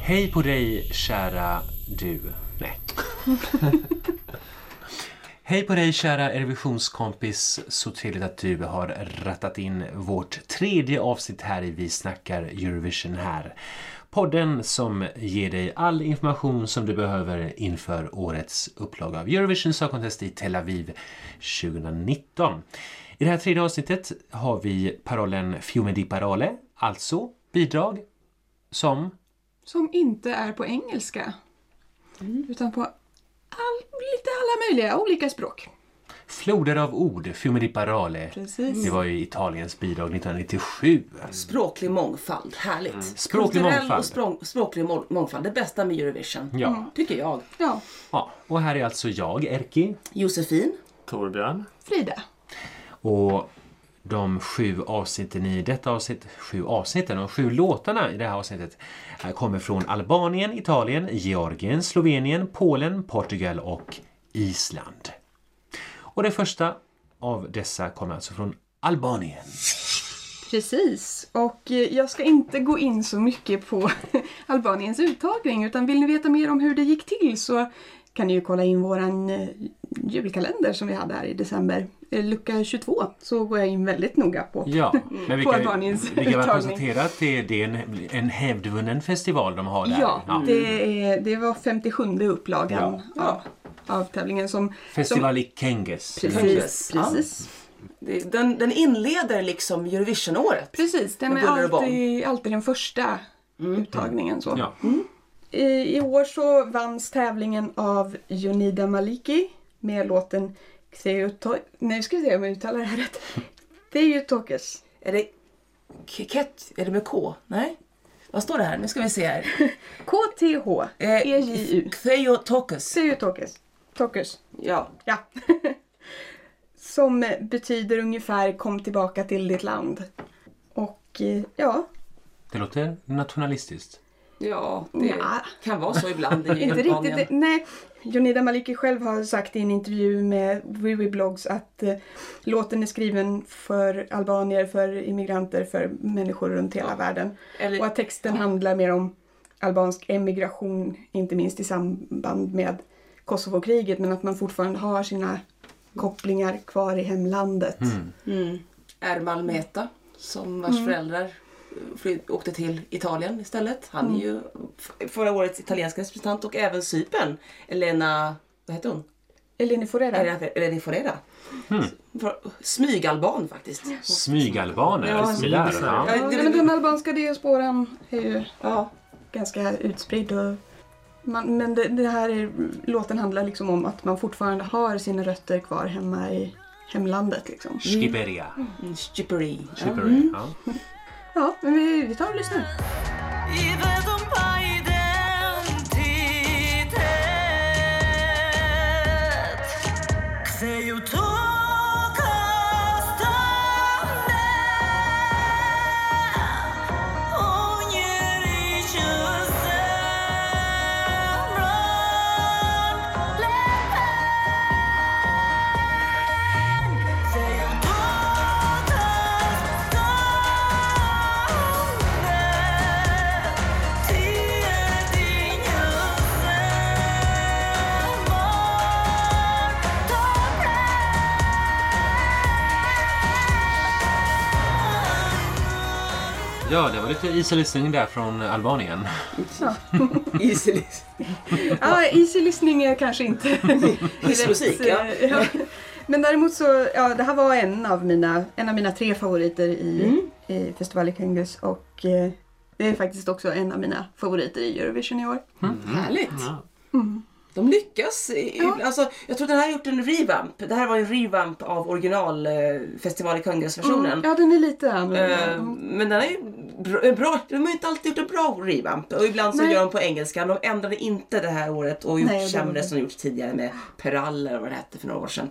Hej på dig kära du. Nej. Hej på dig kära Eurovisionskompis. Så trevligt att du har rattat in vårt tredje avsnitt här i Vi snackar Eurovision här. Podden som ger dig all information som du behöver inför årets upplaga av Eurovision Song Contest i Tel Aviv 2019. I det här tredje avsnittet har vi parollen Fiume di parole, alltså bidrag som Som inte är på engelska. Utan på all, lite alla möjliga olika språk. Floder av ord, Fiume di parole. Precis. Det var ju Italiens bidrag 1997. Språklig mångfald, härligt. Språklig Kulturell mångfald. och språng, språklig må- mångfald, det bästa med Eurovision. Ja. Tycker jag. Ja, ja. Och här är alltså jag, Erki. Josefin, Torbjörn. Frida. Och de sju avsnitten i detta avsnitt, sju avsnitten de sju låtarna i det här avsnittet eh, kommer från Albanien, Italien, Georgien, Slovenien, Polen, Portugal och Island. Och det första av dessa kommer alltså från Albanien. Precis. Och eh, jag ska inte gå in så mycket på Albaniens uttagning utan vill ni veta mer om hur det gick till så kan ni ju kolla in våran eh, julkalender som vi hade här i december. Eh, Lucka 22 så går jag in väldigt noga på. Ja, men vi På kan, vi kan väl konstatera att det, det är en, en hävdvunnen festival de har där. Ja, Det, är, det var 57 upplagan Ja. av, av tävlingen som... Festival i Kenges. Precis, ja. precis. Det- den, den inleder liksom Eurovision-året. Precis, den är alltid, alltid den första uttagningen. Så. Ja. I, år så vanns tävlingen av Jonida Maliki med låten Xeoto... Nej, ska vi se om jag uttalar det här rätt. Theotokes. Är det Keket? Är det med K? Nej? Vad står det här? Nu ska vi se här. KTH. Eh, EJU. Theotokes. Theotokes. Tokes. Ja. Ja. Som betyder ungefär kom tillbaka till ditt land. Och eh, ja, Det låter nationalistiskt. Ja, det Nja. kan vara så ibland i inte riktigt. Det- Nej, Jonida Maliki själv har sagt i en intervju med Vivi Blogs att eh, låten är skriven för albanier, för immigranter, för människor runt hela världen. Eller- Och att texten handlar mer om albansk emigration, inte minst i samband med Kosovo-kriget, men att man fortfarande har sina kopplingar kvar i hemlandet. Mm. Ermal Meta, som vars föräldrar fly- åkte till Italien istället. Han är ju f- förra årets italienska representant och även Cypern. Elena, vad heter hon? Eleni Forera. Elena Eleni Forera. För- Smygalban faktiskt. Smygalbaner. Ja, det där, smyg- ja. Ja, Ja, det- men den albanska diasporan är ju Ja, ganska utspridd. Och man, men det, det här är, låten handlar liksom om att man fortfarande har sina rötter kvar hemma i hemlandet. Liksom. Skiberia. mm, Chippery. Ja. Ja. Ja, men vi, vi tar och lyssnar. Ja, det var lite easy listening där från Albanien. Easy list. Ja, easy listening är kanske inte rätt, ja. eh, ja. Men däremot så, ja, det här var en av mina, en av mina tre favoriter i, i Festival i Kangus och eh, det är faktiskt också en av mina favoriter i Eurovision i år. Härligt. Ja. De lyckas. i- Alltså, jag tror den här har gjort en revamp. Det här var en revamp av original eh, i Kungälvsversionen. Ja, den är lite annorlunda. Eh, men den är ju bra, bra. De har ju inte alltid gjort en bra revamp. Och ibland så Nej. gör de på engelska. De ändrade inte det här året och gjort Nej, sämre som de gjort tidigare med Peral eller vad det hette för några år sedan.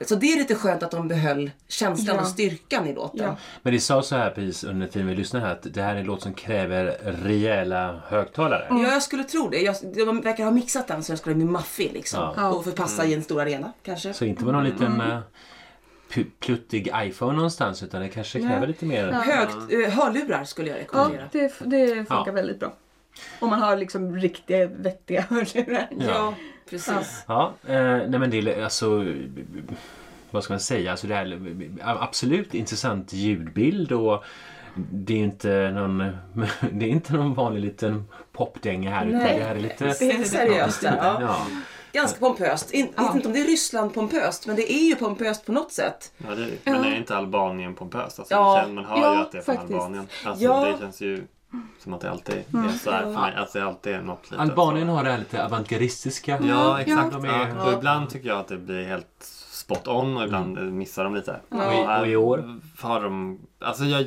Så det är lite skönt att de behöll känslan Ja. och styrkan i låten. Ja. Men det sa så här precis under tiden vi lyssnade här att det här är en låt som kräver rejäla högtalare. Mm. Ja, jag skulle tro det. Jag, de verkar ha mixat den så den skulle bli maffig liksom. Ja. Och förpassa i en stor arena kanske. Så inte med någon liten Mm. eh, pluttig iPhone någonstans utan det kanske kräver lite mer. Ja. Högt, eh, hörlurar skulle jag Ja, rekommendera. det, det funkar Ja. väldigt bra. Om man har liksom riktiga vettiga hörlurar. Ja, precis. Ja, eh, nej men det är alltså vad ska man säga, alltså det är absolut intressant ljudbild och det är inte någon, det är inte någon vanlig liten popdänga här utan Nej. det här är lite... Det är seriöst. Ja. Ja. Ganska pompöst. In, Ja. Vet inte om det är Ryssland pompöst, men det är ju pompöst på något sätt. Ja, det, men är inte Albanien pompöst? Alltså, Ja. man hör ju Ja, att det är från faktiskt. Albanien. Alltså, Ja. Det känns ju som att det alltid är så här för mig. Att det alltid är något litet. Albanien så. har det här lite avantgardistiska. Ja, exakt. de Ja, är- Och ibland tycker jag att det blir helt spot on och ibland missar de lite. Och i- och i år? har de... Alltså jag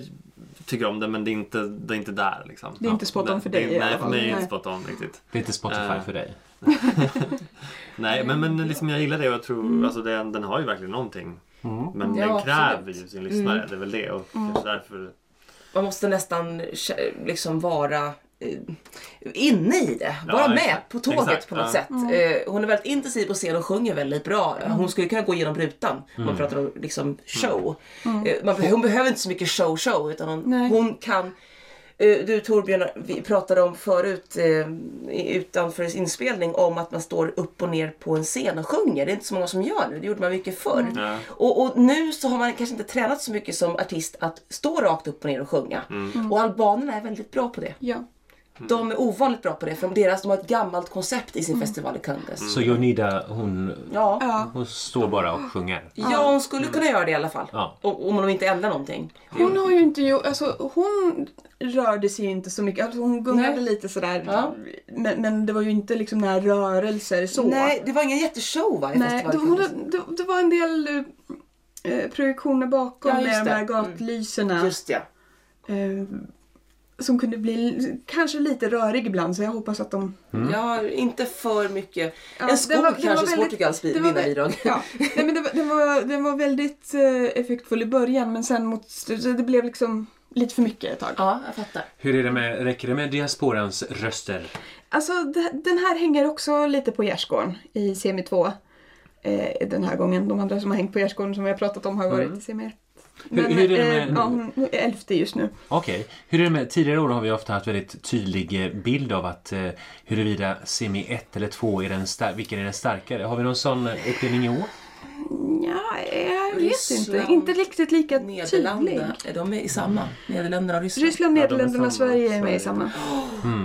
tycker om det men det är inte, det är inte där liksom. Det är inte spot on för Det- dig i Nej, alla för mig är det inte spot on riktigt. Det är inte Spotify Eh. för dig. Nej, men, men liksom jag gillar det och jag tror, alltså den, den har ju verkligen någonting. Men Ja, den kräver absolut. ju sin lyssnare, det är väl det. Och kanske därför... Man måste nästan liksom vara inne i det. Ja, Vara med exakt. på tåget Exakt, på något ja. sätt. Eh, hon är väldigt intensiv på scen och sjunger väldigt bra. Hon skulle kunna gå igenom rutan om man pratar om liksom show. Eh, man, hon behöver inte så mycket show show utan hon, hon kan eh, du Torbjörn, vi pratade om förut eh, utanför inspelning om att man står upp och ner på en scen och sjunger. Det är inte så många som gör nu, det gjorde man mycket förr. Ja. Och, och nu så har man kanske inte tränat så mycket som artist att stå rakt upp och ner och sjunga. Och albanerna är väldigt bra på det. Ja. De är ovanligt bra på det för deras, de har ett gammalt koncept i sin festival i Kangas. Så Jonida hon, Ja. Hon står bara och sjunger. ja, hon skulle kunna göra det i alla fall. Ja. Om, de inte ändrar någonting. Hon har ju inte gjort, alltså hon rörde sig ju inte så mycket. Alltså hon gungade Nej. lite sådär. Ja. Men, men det var ju inte liksom några rörelser så. Nej, det var ingen jätteshow va, i Nej, det, festival i hon, det, det var en del eh, projektioner bakom Ja, med just de det. här Mm. gatlyserna. Just ja. Eh, som kunde bli kanske lite rörig ibland så jag hoppas att de... Ja, inte för mycket. Ja, en skog var- kanske var är svårt väldigt- tycker jag att var vinna vä- bidrag. Ja, nej, men det, var- den, var, den var väldigt eh, effektfull i början men sen mot slutet, det blev liksom lite för mycket ett tag. Ja, jag fattar. Hur är det med, räcker det med diasporans röster? Alltså det, den här hänger också lite på gärdsgården i semi 2. Eh, den här gången. De andra som har hängt på gärdsgården som vi har pratat om har varit i semi 1. Hur- hur är det med- eh, ja, hon är elfte just nu. Okej. Hur är det med, tidigare år har vi ofta haft väldigt tydlig eh, bild av att eh, huruvida semi 1 eller 2 är den star- vilken är den starkare. Har vi någon sån eh, uppdelning i år? Ja, jag vet Ryssland, inte. Inte riktigt lika tydlig. Är de med i samma? Nederländerna och Ryssland? Ryssland, Nederländerna, samma. Sverige är med i samma.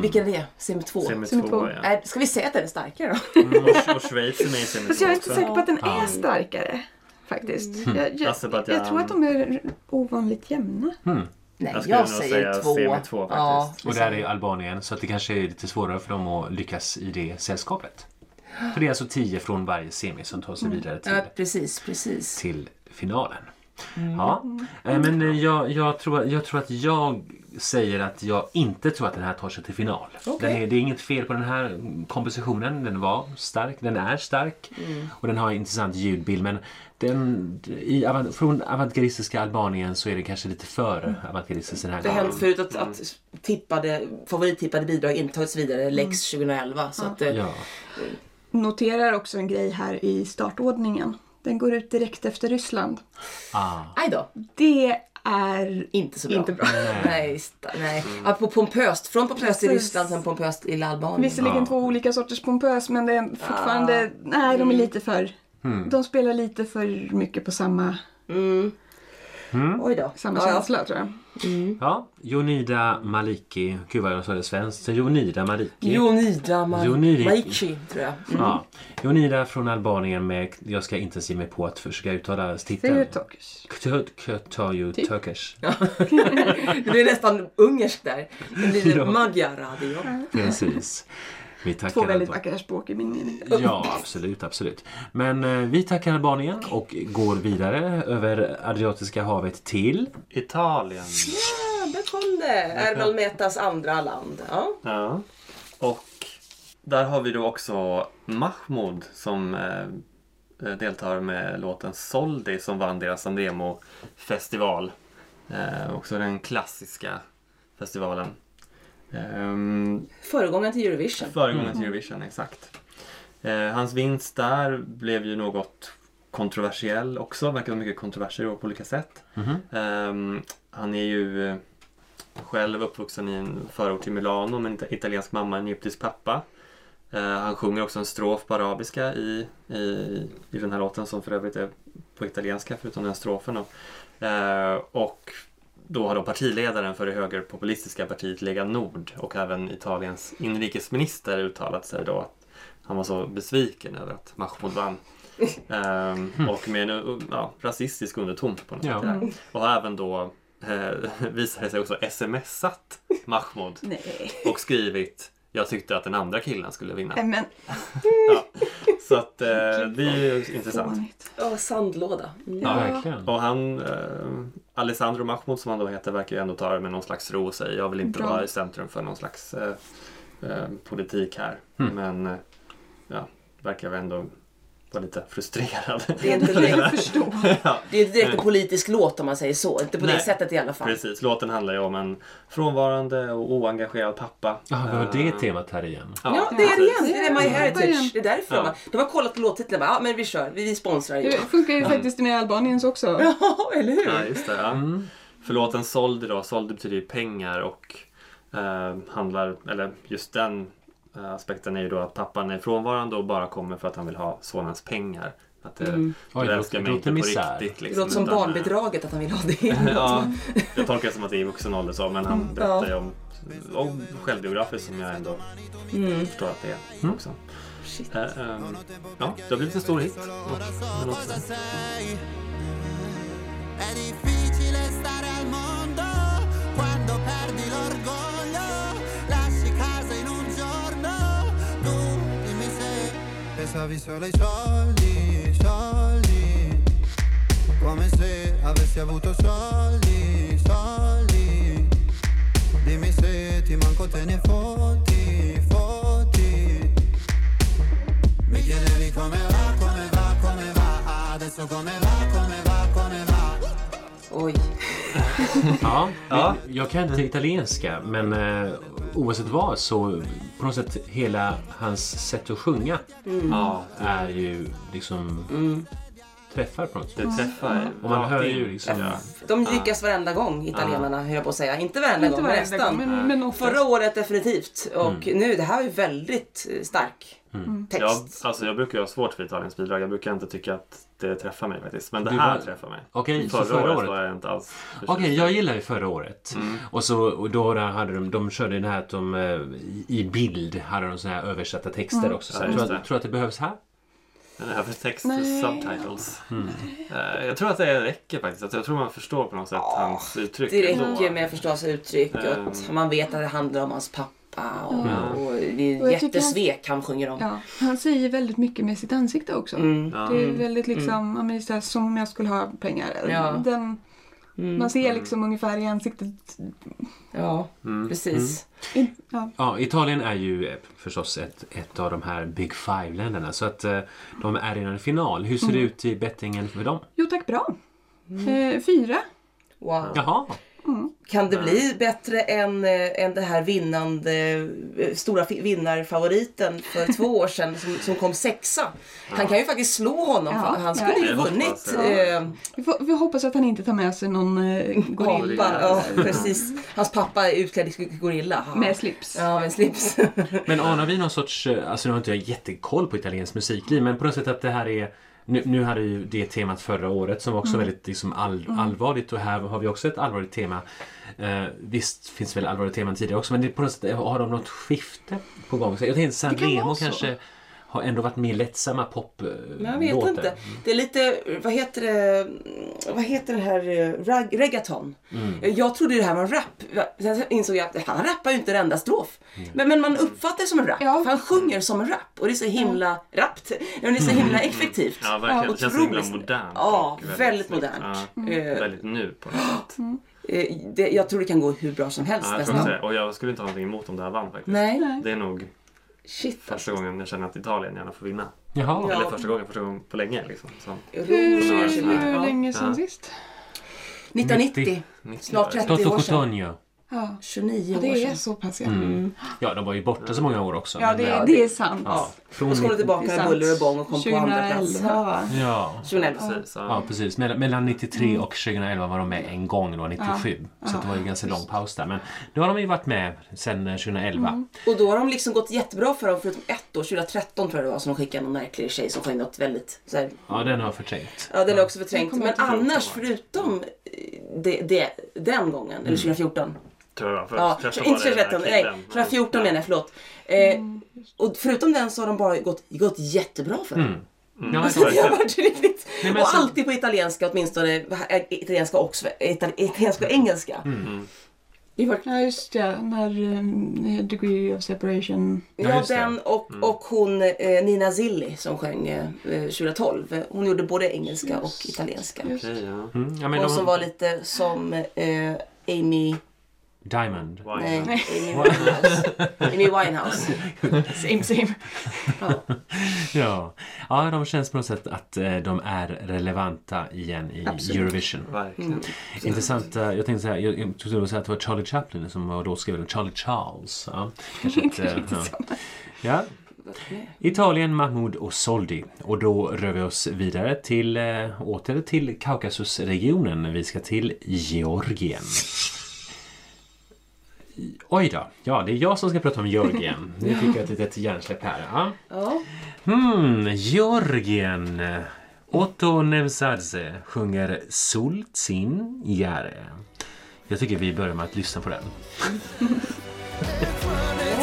Vilken är det? Semi 2? Semi Semi 2, två. ja. Äh, ska vi säga att den är starkare då? Mm, och, och Schweiz är med i semi Fast 2 jag är inte säker på att den Ja. är starkare. Faktiskt. Jag, jag, Azerbaijan. jag tror att de är ovanligt jämna. Nej, Jag jag, säger säga två. två Ja, faktiskt. Och där är Albanien så att det kanske är lite svårare för dem att lyckas i det sällskapet. För det är alltså 10 från varje semi som tar sig vidare till, ja, precis, precis. till finalen. Ja, eh, men eh, jag, jag, tror, jag tror att jag säger att jag inte tror att den här tar sig till final. Den är, det är inget fel på den här kompositionen. Den var stark, den är stark och den har en intressant ljudbild. Men den, i, avant- från avantgardistiska Albanien så är det kanske lite för avantgardistiskt den här Det har gången. hänt förut att, att tippade, favorittippade bidrag inte tagits vidare, Lex 2011. Så att, eh, Ja. Noterar också en grej här i startordningen. Den går ut direkt efter Ryssland. Ah. aj då, Det är inte så bra. inte bra. Nej, nej. Ja, på pompöst, från pompöst Precis. Ryssland, sen pompöst till Albanien. Visserligen Ja. två olika sorters pompös men det är fortfarande... Nej, de är lite för... De spelar lite för mycket på samma, Mm. Oj då. samma Ja, ja. känsla tror jag. Ja, Jonida Maliki. Gud vad jag sa det svenskt. Så Jonida Maliki. Jonida Ma- Jonida. Maichi, tror jag. Mm. Ja. Jonida från Albanien med, jag ska inte ge mig på att försöka uttala titeln. Theotokos. Ktöju Typ. Turkish. Det blir nästan ungerskt där. Det blir Ja. Magyar radio. Precis. Vi tackar Två väldigt vackra språk i min mening. Ja, absolut, absolut. Men eh, vi tackar Albanien och går vidare över Adriatiska havet till... Italien. Ja, där kom det. Ermal Metas andra land. Ja. Ja. Och där har vi då också Mahmoud som eh, deltar med låten Soldi som vann deras Sanremo festival. Eh, också den klassiska festivalen. Ehm, Föregångaren till Eurovision. Föregångaren till Eurovision, exakt. Eh, hans vinst där blev ju något kontroversiell också. Verkar vara mycket kontroverser på olika sätt. Mhm. Ehm, han är ju eh, själv uppvuxen i en förort till Milano med en ita- italiensk mamma och en egyptisk pappa. Eh, han sjunger också en strof på arabiska i, i, i den här låten som för övrigt är på italienska förutom den strofen. Då. Eh, och då har då partiledaren för det högerpopulistiska partiet Lega Nord och även Italiens inrikesminister uttalat sig då att han var så besviken över att Mahmoud vann. Ehm, och med en ja, rasistisk underton på något Ja. sätt. där. Och har även då eh, visade sig också smsat Mahmoud Nej. och skrivit jag tyckte att den andra killen skulle vinna. Men, Så att eh, det är ju intressant. Ja, sandlåda. Mm. Ja, Ja. verkligen. Och han, eh, Alessandro Mahmoud som han då heter, verkar ju ändå ta det med någon slags ro och säga jag vill inte Bra. vara i centrum för någon slags eh, eh, politik här. Mm. Men eh, ja, verkar väl ändå vara lite frustrerad. Det är inte Det direkt, förstå. ja, det är inte direkt en politisk låt om man säger så. Inte på det Nej. sättet i alla fall. precis. Låten handlar ju om en frånvarande och oengagerad pappa. Ja, vad var det Eh, temat här igen? Ja, det är det igen. Det är My Ja, Heritage. Det är därför Ja. de, har- de har kollat på låttiteln och bara, ja men vi kör, vi, sponsrar ju. Det funkar ju faktiskt med Albaniens också. Ja, eller hur? Ja, just det. Ja. Mm. För låten Soldi då, Soldi betyder ju pengar och eh, handlar, eller just den aspekten är ju då att pappan är frånvarande och bara kommer för att han vill ha sonens pengar. Att det, Mm. Oj, det älskar låter- mig det inte på misär. riktigt. Det Liksom, låter som utan, eh, barnbidraget att han vill ha det. ja, jag tolkar det som att det är i vuxen ålder så, men han Mm, berättar ja. ju om, om självbiografiskt som jag ändå Mm. förstår att det är Mm. också. Shit. Eh, ehm, ja, det har blivit en stor hit. Och, pensavi solo ai soldi, soldi. Come se avessi avuto soldi, soldi. Dimmi se ti manco te ne fotti, fotti. Mi chiedevi come va, come va, come va Adesso come va, come va, Oj. Ja, Ja. men jag kan inte italienska men eh, oavsett vad så på något sätt hela hans sätt att sjunga ja, är ju liksom Mm. träffar på något sätt. det träffar Och man hör ju liksom... Ja. De lyckas varenda gång, italienarna, höll jag på att säga. Inte varenda Inte gång, men varenda nästan. gång, men, men. Förra året definitivt. Och nu, det här är väldigt eh, stark Mm. text. Jag, alltså jag brukar ha svårt för Italiens bidrag. Jag brukar inte tycka att det träffar mig faktiskt. Men det Du här var- träffar mig. Okej, så Förra, förra året året. var jag inte alls. Okej, jag gillar ju förra året. Mm. Och, så, och då hade de, de körde den här att de eh, i- bild hade de såna här översatta texter också. Så Ja, tror, det. att, tror att det behövs här. Den här för text, Nej. subtitles. Mm. Eh, jag tror att det räcker faktiskt. Att jag tror man förstår på något sätt hans uttryck. Det ändå. räcker med att förstå hans uttryck och Ehm. att man vet att det handlar om hans pappa. Och, Ja. och det är Och jag tycker jättesvek han sjunger om. Ja, han säger väldigt mycket med sitt ansikte också. Mm. Ja. Det är väldigt liksom, ja, men det är så här, som om jag skulle ha pengar. Ja. Den, Mm. Man ser liksom ungefär i ansiktet. Ja, Mm. precis. In, ja. Ja, Italien är ju eh, förstås ett, ett av de här Big Five-länderna. Så att eh, de är i en final. Hur ser det ut i bettingen för dem? Jo tack, bra. Mm. Eh, fyra. Wow. Jaha! Kan det bli bättre än, eh, än det här vinnande, eh, stora vinnarfavoriten för två år sedan som, som kom sexa? Han kan ju faktiskt slå honom. Ja, han ja. skulle ju Jag hoppas vunnit. Eh, Vi, får, vi hoppas att han inte tar med sig någon eh, gorilla. Ja, precis. Hans pappa är utklädd till gorilla. Ja. med slips. Ja, med slips. Men anar vi någon sorts, alltså nu har inte jag jättekoll på italiensk musikliv, men på något sätt att det här är nu, nu hade ju det temat förra året som var också väldigt liksom all, allvarligt och här har vi också ett allvarligt tema. Eh, visst finns det väl allvarliga teman tidigare också men det på något sätt, har de något skifte på gång? Så jag tänkte San Remo kanske har ändå varit mer lättsamma pop eh, jag vet inte. Det är lite, vad heter det, vad heter det här, eh, rag, reggaeton? Jag trodde det här var rap. Sen insåg jag att han rappar ju inte en enda strof. Men, men man uppfattar det som en rap. Ja. För han sjunger som en rap. Och det är så himla rappt. Men det är så himla effektivt. Ja, verkligen. det känns så himla modernt. Ja, väldigt snyggt. modernt. Ja, Eh, väldigt nu på något sätt. eh, det, jag tror det kan gå hur bra som helst Ja, jag nästan. Och jag skulle inte ha någonting emot om det här vann faktiskt. Nej, Det är nog shit första alltså. gången jag känner att Italien gärna får vinna. Jaha. Ja. Eller första gången, första gången på länge liksom. Så, Hur, hur länge sedan Ja. sist? 1990. 90 Snart var det. 30 Toto år sedan. Ja. 29 år Det är sedan. så pass ja. Mm. Ja, de var ju borta så många år också. Ja, men, det, eh, det är sant. ja, från Och så kom de tillbaka Det med buller och bång och kom på andra plats. 2011? Ja. 2011. Precis, ja. Ja, precis. Mellan, mellan 93 och 2011 var de med en gång, då, 97. Ja. Så det var ju en ganska lång paus där. Men nu har de ju varit med sedan eh, 2011. Och då har de liksom gått jättebra för dem förutom ett år, 2013 tror jag det var, som de skickade någon märklig tjej som sjöng något väldigt så här, Ja, den har förträngt. Ja, den är också förträngt. Men jag annars, förutom det, det, den gången, eller 2014. Tror jag. För Ja, 13 inte var det den här 2013, nej, killen. 2014 menar jag, förlåt. Eh, Och förutom den så har de bara gått, gått jättebra för. Mm. Ja, Alltså, det har varit riktigt... Nej, och alltså- alltid på italienska åtminstone. eh, Italienska och, italienska och engelska. Mm. Det var, Ja, just det. När um, Degree of Separation... Ja, ja, just den och, och hon eh, Nina Zilli som sjöng eh, 2012. Eh, Hon gjorde både engelska och italienska. Just. Okej, ja. Mm. ja men Hon de, som var lite som eh, Amy... Diamond. Nej, Wine. Amy Winehouse. Amy Winehouse. Same same. Ja. Ja. ja, de känns på något sätt att eh, de är relevanta igen i Absolut. Eurovision. Verkligen. Intressant. eh, Jag tänkte säga, jag, jag trodde säga att det var Charlie Chaplin som var då skrev den. Charlie Charles. Ja, kanske Inte inte, riktigt ja. Italien, Mahmoud och Soldi. Och då rör vi oss vidare till, åter till Kaukasusregionen. Vi ska till Georgien. Oj då. Ja, det är jag som ska prata om Georgien. Nu fick jag ett litet hjärnsläpp här. Ja. Ja. Hmm, Georgien. Otto Nevzadze sjunger Sultsin Jare. Jag tycker vi börjar med att lyssna på den.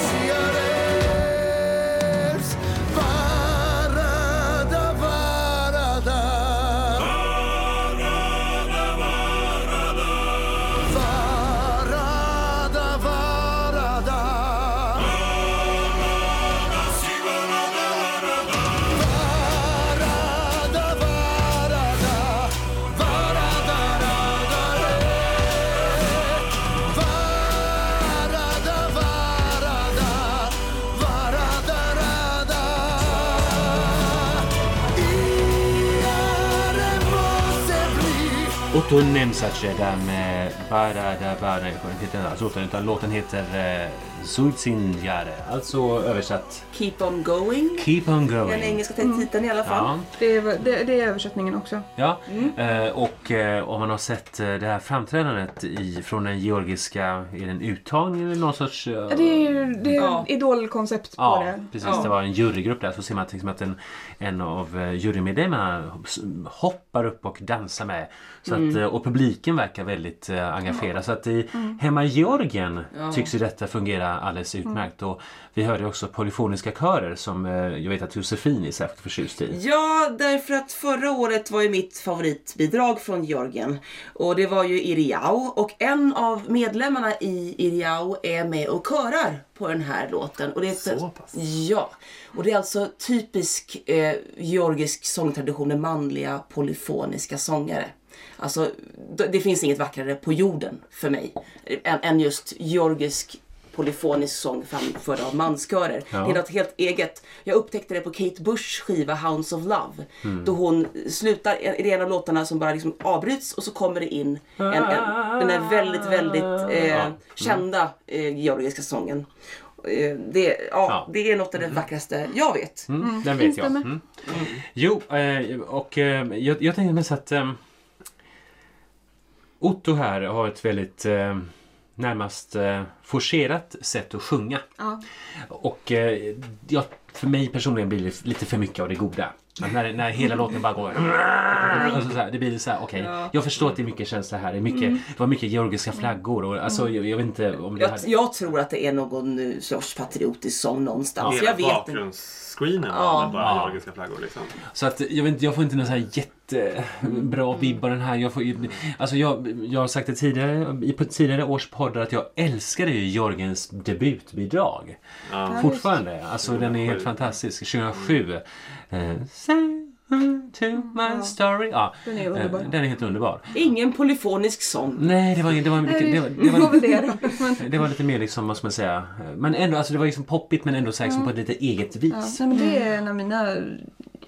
Tunnen Otto där med Bara da bara. Heter inte alltså, låten, utan låten heter eh, eh, Sultsin Jare. Alltså översatt Keep on going. Keep on Den going. engelska titeln i alla fall. Ja, Det är, det, det är översättningen också. ja. Eh, och eh, om man har sett eh, det här framträdandet i, från den georgiska, är det en uttagning eller någon sorts... eh, Det är ju det är Ja. idolkoncept på Ja, det. precis. Ja. Det var en jurygrupp där. Så ser man liksom att en, en av eh, jurymedlemmarna hoppar upp och dansar med. Så att, eh, och publiken verkar väldigt eh, engagerad. Så att i, hemma i Georgien Ja. tycks ju detta fungera alldeles utmärkt. Och vi hörde också polyfoniska körer som eh, jag vet att Josefin är särskilt förtjust i. Ja, därför att förra året var ju mitt favoritbidrag från Georgien. Och det var ju Iriau. Och en av medlemmarna i Iriau är med och körar på den här låten. Och det är Så pass? Ja. Och det är alltså typisk eh, georgisk sångtradition med manliga polyfoniska sångare. Alltså, det finns inget vackrare på jorden för mig än, än just georgisk polyfonisk sång framförd av manskörer. Ja. Det är något helt eget. Jag upptäckte det på Kate Bushs skiva Hounds of Love. Då hon slutar i en av låtarna som bara liksom avbryts och så kommer det in en, en, den där väldigt, väldigt eh, Ja. kända eh, georgiska sången. Eh, det, ja, Ja. det är något av det vackraste jag vet. Mm, den vet jag. Mm. Jo, eh, och eh, jag, jag tänkte mest att Otto här har ett väldigt närmast eh, forcerat sätt att sjunga. Ja. Och eh, ja, för mig personligen blir det lite för mycket av det goda. Att när, när hela låten bara går... Alltså så här, det blir så här, okej. Jag förstår att det är mycket känsla här. Det, är mycket, det var mycket georgiska flaggor. Och, alltså, jag, jag vet inte om det Jag, hade... jag tror att det är någon eh, sorts patriotisk sång någonstans. Hela jag vet inte. Bakgrundsscreenen Ja. med bara Ja. georgiska flaggor liksom. Så att jag, vet inte, jag får inte någon så här jättebra vibb av den här. Jag, får, alltså jag, jag har sagt det tidigare i på tidigare års poddar att jag älskade ju Jorgens debutbidrag. Ja. Fortfarande. Alltså den är helt 2007. fantastisk. 2007. Eh, to my story. Ja, Den är underbar. eh, Den är helt underbar. Ingen polyfonisk sång. Nej, det var, det var, det var, det var, Det var väl det då. Men, det var lite mer liksom, vad ska man säga, men ändå, alltså det var liksom poppigt men ändå så här, liksom på ett lite eget ja, vis. nej, men det är en av mina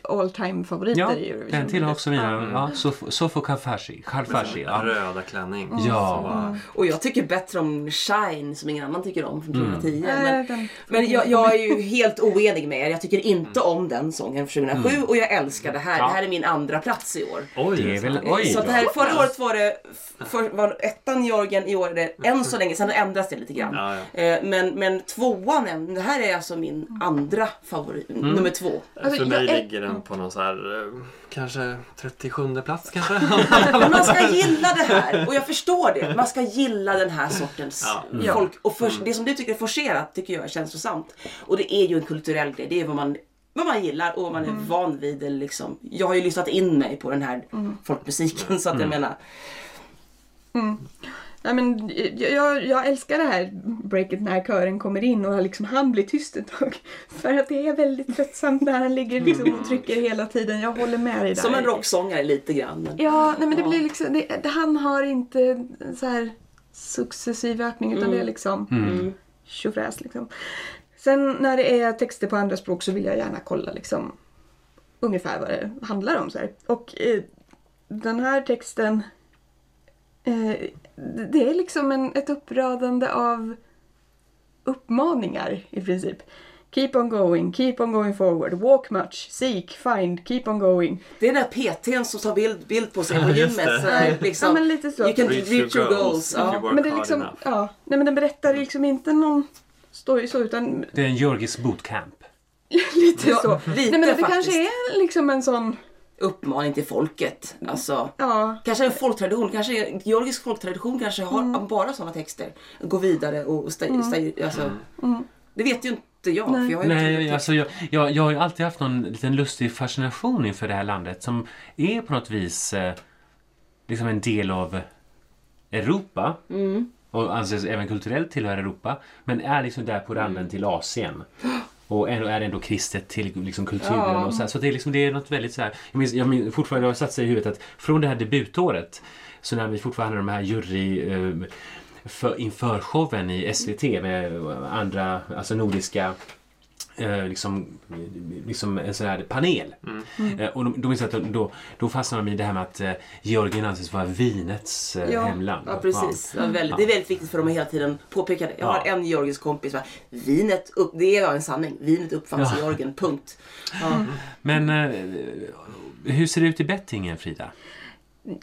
all time favoriter Ja, i Eurovision. den tillhör också mina. Mm. Ja, Sofo- Karfashi. Karfashi ja. Röda klänning. Ja. Som var, Och jag tycker bättre om Shine som ingen annan tycker om från Mm. 2010. Nej, Men, men jag, jag är ju helt oenig med er. Jag tycker inte om den sången från 2007 och jag älskar det här. Ja. Det här är min andra plats i år. Oj, Det är väl, oj så det här, förra året var det för, var ettan Georgien, i år är det än så länge, sen ändras det lite grann. Ja, ja. Eh, Men, men tvåan, det här är alltså min andra favorit, nummer två. Alltså, För mig jag är- ligger den på någon så här, eh, kanske 37 plats kanske. Men man ska gilla det här och jag förstår det. Man ska gilla den här sortens Ja. folk. Och för, det som du tycker är forcerat tycker jag är känslosamt. Och det är ju en kulturell grej. Det är vad man, vad man gillar och vad man är van vid. Liksom. Jag har ju lyssnat in mig på den här folkmusiken så att jag menar. Nej, men jag, jag, jag älskar det här breaket när kören kommer in och liksom han blir tyst ett tag. För att det är väldigt tröttsamt när han ligger liksom och trycker hela tiden. Jag håller med dig där. Som en rocksångare lite grann. Men, Ja, nej men det Ja. blir liksom, det, han har inte så här successiv ökning utan det är liksom Mm. tjofräs liksom. Sen när det är texter på andra språk så vill jag gärna kolla liksom ungefär vad det handlar om. Så här. Och eh, den här texten eh, det- är liksom en, ett uppradande av uppmaningar i princip. Keep on going, keep on going forward, walk much, seek, find, keep on going. Det är den där PTn som tar bild, bild på sig på gymmet. Så liksom, Ja men lite så. You can Reach reach, your goals you Ja. work Men det är liksom, enough. ja, nej men den berättar liksom inte någon story så utan Det är en Georgis bootcamp. lite Ja, så. lite nej men det faktiskt. kanske är liksom en sån, Uppmaning till folket. Alltså, ja, Kanske en folktradition, kanske en georgisk folktradition kanske har Mm. bara sådana texter. Gå vidare och sta, sta, alltså, Det vet ju inte jag. Nej. För jag har ju Nej, inte alltså jag, jag, jag har ju alltid haft någon liten lustig fascination inför det här landet som är på något vis eh, liksom en del av Europa. Mm. Och anses även kulturellt tillhöra Europa. Men är liksom där på randen till Asien. Och ändå är det ändå kristet till liksom kulturen. Ja. Och så, här. så det är, liksom, det är något väldigt så här. Jag minns, jag minns fortfarande, har satt sig i huvudet att från det här debutåret så när vi fortfarande hade de här jury eh, för, inför showen i SVT med andra, alltså nordiska eh, liksom, liksom en sån här panel. Eh, och då, då, minns jag att då, då fastnade de i det här med att eh, Georgien anses vara vinets eh, Ja. hemland. Ja precis. Ja. Det, är väldigt, det är väldigt viktigt för dem att hela tiden påpeka det. Jag har Ja. en georgisk kompis. Va? Vinet, upp, det är en sanning. Vinet uppfanns i Ja. Georgien. Punkt. Ja. Men eh, hur ser det ut i bettingen Frida?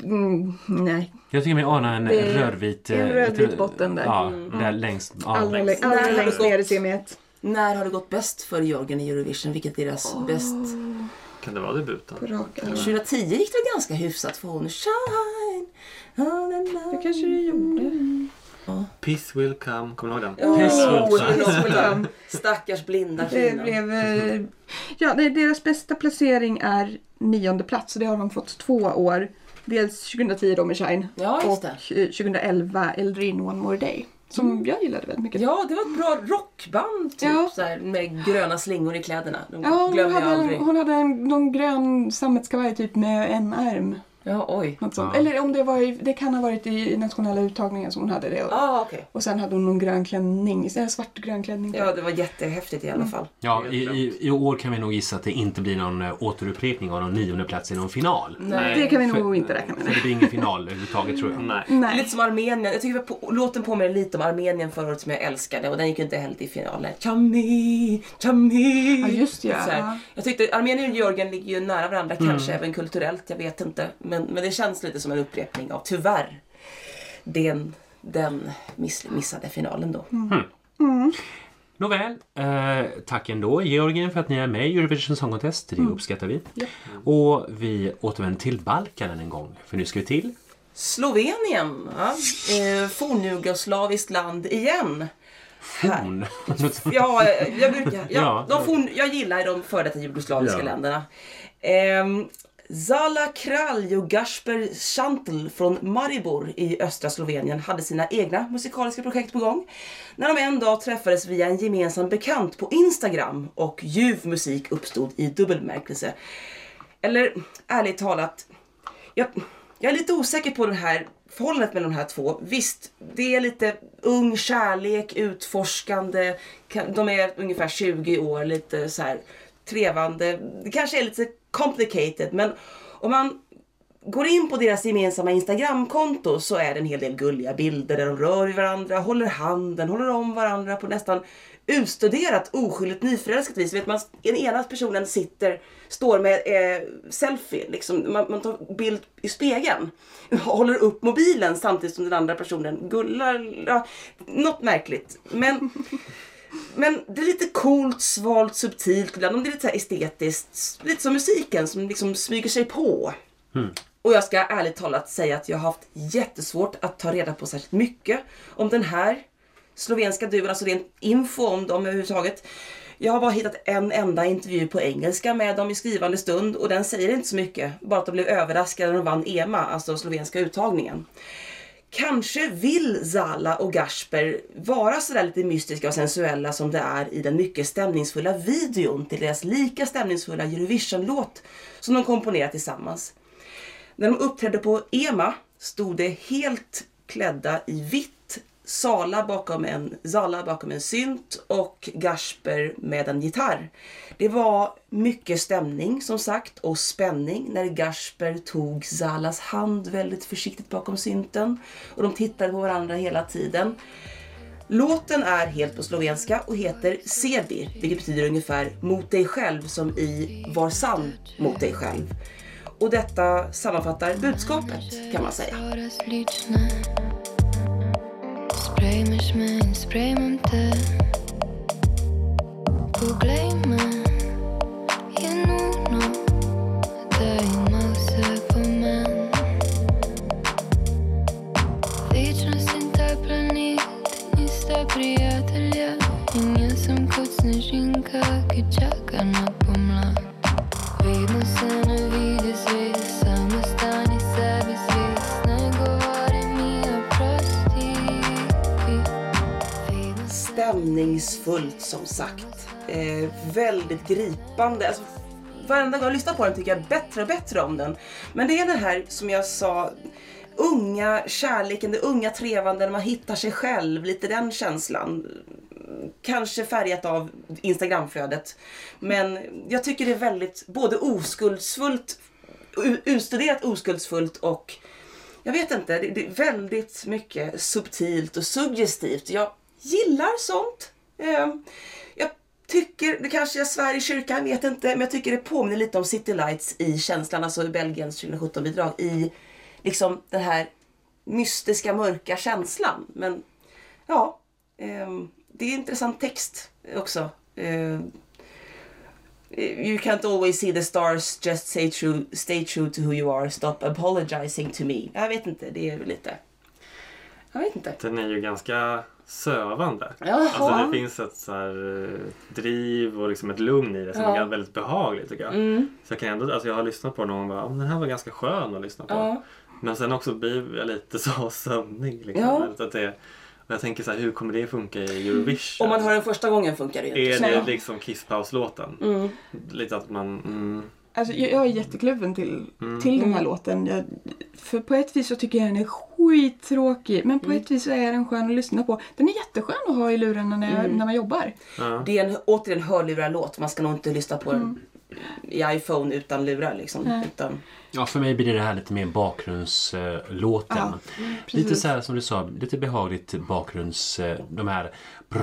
mm, nej. Jag tycker mig ana en Det rödvit... en eh, rödvit botten där. Ja, där längst. Ja. Allra, längst. längst, allra längst ner i semiet. När har det gått bäst för Georgien i Eurovision? Vilket är deras bäst? Kan det vara debuten? På rak arm. 2010 gick det ganska hyfsat för hon. Shine. Oh. Det kanske det gjorde. Peace will come. Kommer du ihåg den? Ja, Piss will oh, come. Piss Stackars blinda Det fina. blev... eh, Ja, deras bästa placering är nionde plats och det har de fått två år. Dels 2010 då med Shine Ja, och just det. eh, 2011 Eldrin One More Day. Som jag gillade väldigt mycket. Ja, det var ett bra rockband typ. Ja. Så här, med gröna slingor i kläderna. De Ja, hon hade, en, hon hade en, någon grön sammetskavaj typ med en arm. Ja, oj. Något sånt. Ja. Eller om det var i, det kan ha varit i nationella uttagningen som hon hade det. Och, Ah, okej. och sen hade hon någon grön klänning, en svartgrön klänning. Ja, det var jättehäftigt i alla fall. Ja, i, i, I år kan vi nog gissa att det inte blir någon eh, återupprepning av någon nionde plats i någon final. Nej. Det kan vi För- nog inte räkna med. För det blir ingen final överhuvudtaget tror jag. Nej. Nej. Lite som Armenien. Jag tycker på, låten påminner lite om Armenien förra året som jag älskade och den gick ju inte heller till finalen. Chami, chami. Ja, just det, Så här. ja. Jag tyckte Armenien och Georgien ligger ju nära varandra, Mm. kanske även kulturellt, jag vet inte. Men, men det känns lite som en upprepning av, tyvärr, den, den miss, missade finalen då. Nåväl, eh, tack ändå Georgien för att ni är med i Eurovision Song Contest. Det uppskattar vi. Och vi återvänder till Balkan en gång. För nu ska vi till Slovenien, ja. eh, fornjugoslaviskt land igen. Forn. Ja, jag, brukar, ja, Ja. de forn, jag gillar de före detta jugoslaviska Ja. länderna. Ehm, Zala Kralj och Gasper Chantl från Maribor i östra Slovenien hade sina egna musikaliska projekt på gång. När de en dag träffades via en gemensam bekant på Instagram och ljuv musik uppstod i dubbelmärkelse. Eller ärligt talat, jag, jag är lite osäker på det här förhållandet mellan de här två. Visst, det är lite ung kärlek, utforskande. De är ungefär 20 år, lite så här trevande. Det kanske är lite complicated. Men om man går in på deras gemensamma Instagramkonto så är det en hel del gulliga bilder där de rör vid varandra, håller handen, håller om varandra på nästan utstuderat oskyldigt nyförälskat vis. Vet man, den ena personen sitter, står med eh, selfie, liksom, man, man tar bild i spegeln. Håller upp mobilen samtidigt som den andra personen gullar. Ja, något märkligt. Men men det är lite coolt, svalt, subtilt ibland. Det är lite så här estetiskt. Lite som musiken som liksom smyger sig på. Och jag ska ärligt talat säga att jag har haft jättesvårt att ta reda på särskilt mycket om den här slovenska duon, alltså rent info om dem överhuvudtaget. Jag har bara hittat en enda intervju på engelska med dem i skrivande stund och den säger inte så mycket. Bara att de blev överraskade när de vann EMA, alltså slovenska uttagningen. Kanske vill Zala och Gasper vara sådär lite mystiska och sensuella som det är i den mycket stämningsfulla videon till deras lika stämningsfulla Eurovision-låt som de komponerat tillsammans. När de uppträdde på EMA stod de helt klädda i vitt Sala bakom en, Zala bakom en synt och Gasper med en gitarr. Det var mycket stämning som sagt och spänning när Gasper tog Zalas hand väldigt försiktigt bakom synten och de tittade på varandra hela tiden. Låten är helt på slovenska och heter Sebi, vilket betyder ungefär mot dig själv som i var sann mot dig själv. Och detta sammanfattar budskapet kan man säga. Sprejmeš me in sprejmem te. Poglej me, je nujno, da ima vse pomen. Večnost in ta planet nista prijatelja in jaz kot snežinka, ki čaka na. Stämningsfullt som sagt. Eh, väldigt gripande. Alltså, varenda gång jag lyssnar på den tycker jag bättre och bättre om den. Men det är den här som jag sa, unga kärleken, det unga trevande när man hittar sig själv, lite den känslan. Kanske färgat av Instagramflödet. Men jag tycker det är väldigt både oskuldsfullt, utstuderat oskuldsfullt och jag vet inte, det, det är väldigt mycket subtilt och suggestivt. Jag gillar sånt. Ehm, jag tycker, det kanske jag svär i kyrkan, vet inte, men jag tycker det påminner lite om City Lights i känslan, alltså Belgiens 2017-bidrag, i liksom den här mystiska, mörka känslan. Men ja, ehm, det är intressant text också. Ehm, you can't always see the stars, just stay true, stay true to who you are, stop apologizing to me. Jag vet inte, det är väl lite... Jag vet inte. Den är ju ganska sövande. Jaha. Alltså det finns ett så här, eh, driv och liksom ett lugn i det som Ja. är väldigt behagligt tycker jag. Mm. Så jag kan ändå, alltså jag har lyssnat på den och bara, "Ja, men den här var ganska skön att lyssna på. Ja. Men sen också blir jag lite så sömnig. Liksom. Ja. Att det, och jag tänker så här, hur kommer det funka i Eurovision? Om man hör den första gången funkar det ju Är inte. det Så- liksom Kisspauslåten? Mm. Lite att man... Mm, Alltså, jag, jag är jättekluven till, Mm. till den här Mm. låten. Jag, för på ett vis så tycker jag den är skittråkig. Men på Mm. ett vis så är den skön att lyssna på. Den är jätteskön att ha i lurarna när, Mm. när man jobbar. ja. Det är en, återigen hörlurar-låt. Man ska nog inte lyssna på den i iPhone utan lurar liksom. Utan, Ja, för mig blir det här lite mer bakgrundslåten. Ja, lite så här som du sa, lite behagligt bakgrunds... eh, De här... ja,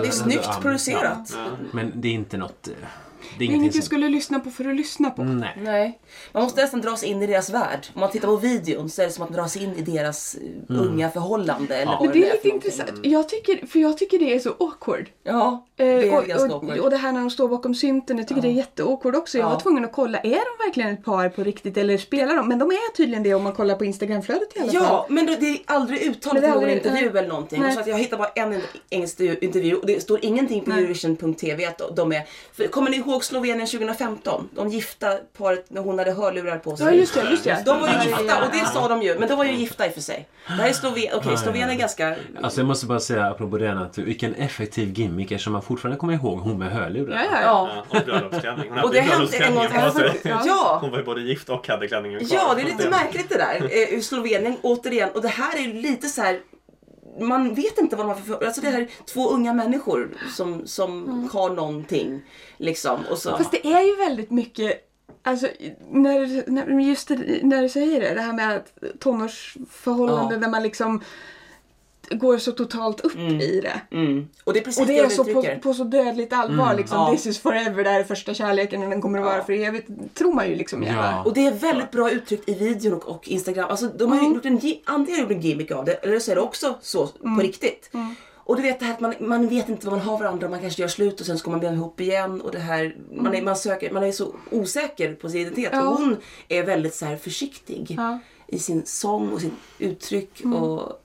det är snyggt ja, producerat. Ja. Men det är inte något... eh, Det är inget jag som... skulle lyssna på för att lyssna på. Nej. Nej. Man måste nästan dras in i deras värld. Om man tittar på videon så är det som att dras in i deras eh, unga förhållande. Eller Ja. Men det är lite intressant. Jag tycker, för jag tycker det är så awkward. Ja, Eh, det är och, ganska och, awkward. och det här när de står bakom synten, jag tycker Ja. det är jätteawkward också. Jag Ja. var tvungen att kolla, är de verkligen ett par på riktigt eller spelar de? Men de är tydligen det om man kollar på Instagramflödet i alla fall. Ja, men det är aldrig uttalat Men det i är någon aldrig- intervju eller någonting. Nej. Så att jag hittar bara en engelsk intervju och det står ingenting på. Eurovision.tv att de är... För, kommer ni ihåg Slovenien 2015? De gifta paret när hon hade hörlurar på sig. Ja just det, just det. De var ju gifta och det sa de ju, men de var ju gifta i och för sig. Det här är Slovenien, okej Slovenien är ganska... Alltså jag måste bara säga apropå det att vilken effektiv gimmick eftersom man fortfarande kommer ihåg hon med hörlurar. Ja, ja, ja. Och bröllopsklänning. Hon Och hade det ju hände en gång bröllopsklänningen på sig. Ja. Hon var ju både gift och hade klänningen kvar. Ja, det är lite märkligt det där. Eh, Slovenien, återigen, och det här är ju lite så här man vet inte vad de har för... Alltså det här är två unga människor som, som Mm. har någonting. Liksom. Och så, Fast det är ju väldigt mycket, alltså när, när, just det, när du säger det, det här med tonårsförhållanden Ja. där man liksom går så totalt upp i det. mm. och det är precis Och det är så på, på så dödligt allvar liksom. Ja. This is forever, det här är första kärleken och den kommer att vara för evigt. Tror man ju liksom gärna. Ja. Och det är väldigt bra uttryckt i videon och, och Instagram. Alltså, de har Mm. ju gjort en, antingen gjort en gimmick av det eller så är det också så Mm. på riktigt. Och du vet det här att man, man vet inte vad man har varandra, man kanske gör slut och sen ska man bli ihop igen och det här, man, är, man, söker, man är så osäker på sin identitet. Mm. Ja. Och hon är väldigt så här försiktig Ja. Mm. i sin sång och sin uttryck. Och,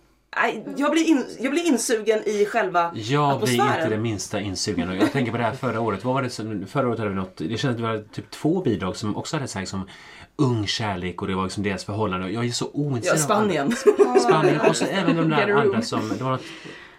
jag, blir in, jag blir insugen i själva Jag blir atmosfären. inte det minsta insugen. Och jag tänker på det här förra året. Vad var det som, förra året hade vi något, det kändes att det var typ två bidrag som också hade sagt som ung kärlek och det var liksom deras förhållande. Jag är så Ja, ointresserad av Spanien. Spanien. Och så även de där andra som, det var något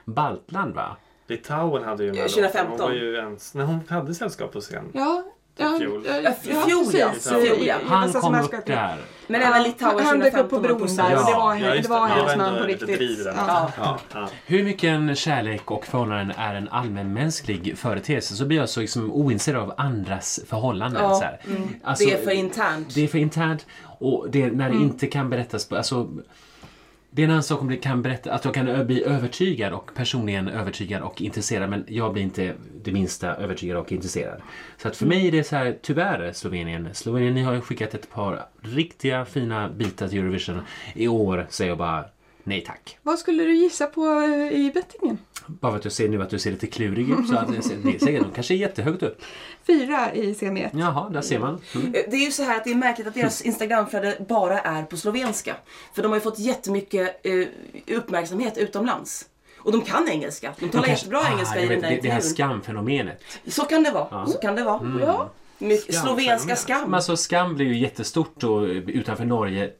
baltland va? Litauen hade ju här 2015. låten. Hon var ju ens, när hon hade sällskap på scen. Ja, ja, Fjol. ja, Ja, fjol, ja. Fjol, ja. Han massa kom upp där. Men även Litauen Han dök upp på 2015 bron pussade. där och det Ja, var, ja, det just var det. hennes Det var man på riktigt. Ja. Ja. Ja. Hur mycket en kärlek och förhållanden är en allmänmänsklig företeelse så blir jag så liksom ointresserad av andras förhållanden. Ja, så här. mm. Alltså, det är för internt. Det är för internt och det, när det inte kan berättas på... Alltså, det är en annan sak om det kan berätta, att jag kan bli övertygad och personligen övertygad och intresserad men jag blir inte det minsta övertygad och intresserad. Så att för mig är det så här, tyvärr Slovenien. Slovenien, ni har ju skickat ett par riktiga fina bitar till Eurovision. I år säger jag bara nej tack. Vad skulle du gissa på eh, i bettingen? Bara för att jag ser nu att du ser lite klurig ut så att det är säkert, de kanske är jättehögt upp. Fyra i semi 1. Jaha, där ser man. Mm. Det är ju så här att det är märkligt att deras Instagramflöde bara är på slovenska. För de har ju fått jättemycket eh, uppmärksamhet utomlands. Och de kan engelska. De talar kanske- jättebra ah, engelska i den där det, det här skamfenomenet. Så kan det vara. Så kan det vara. Ja. Mycket, slovenska skam. Men alltså skam blev ju jättestort då, utanför Norge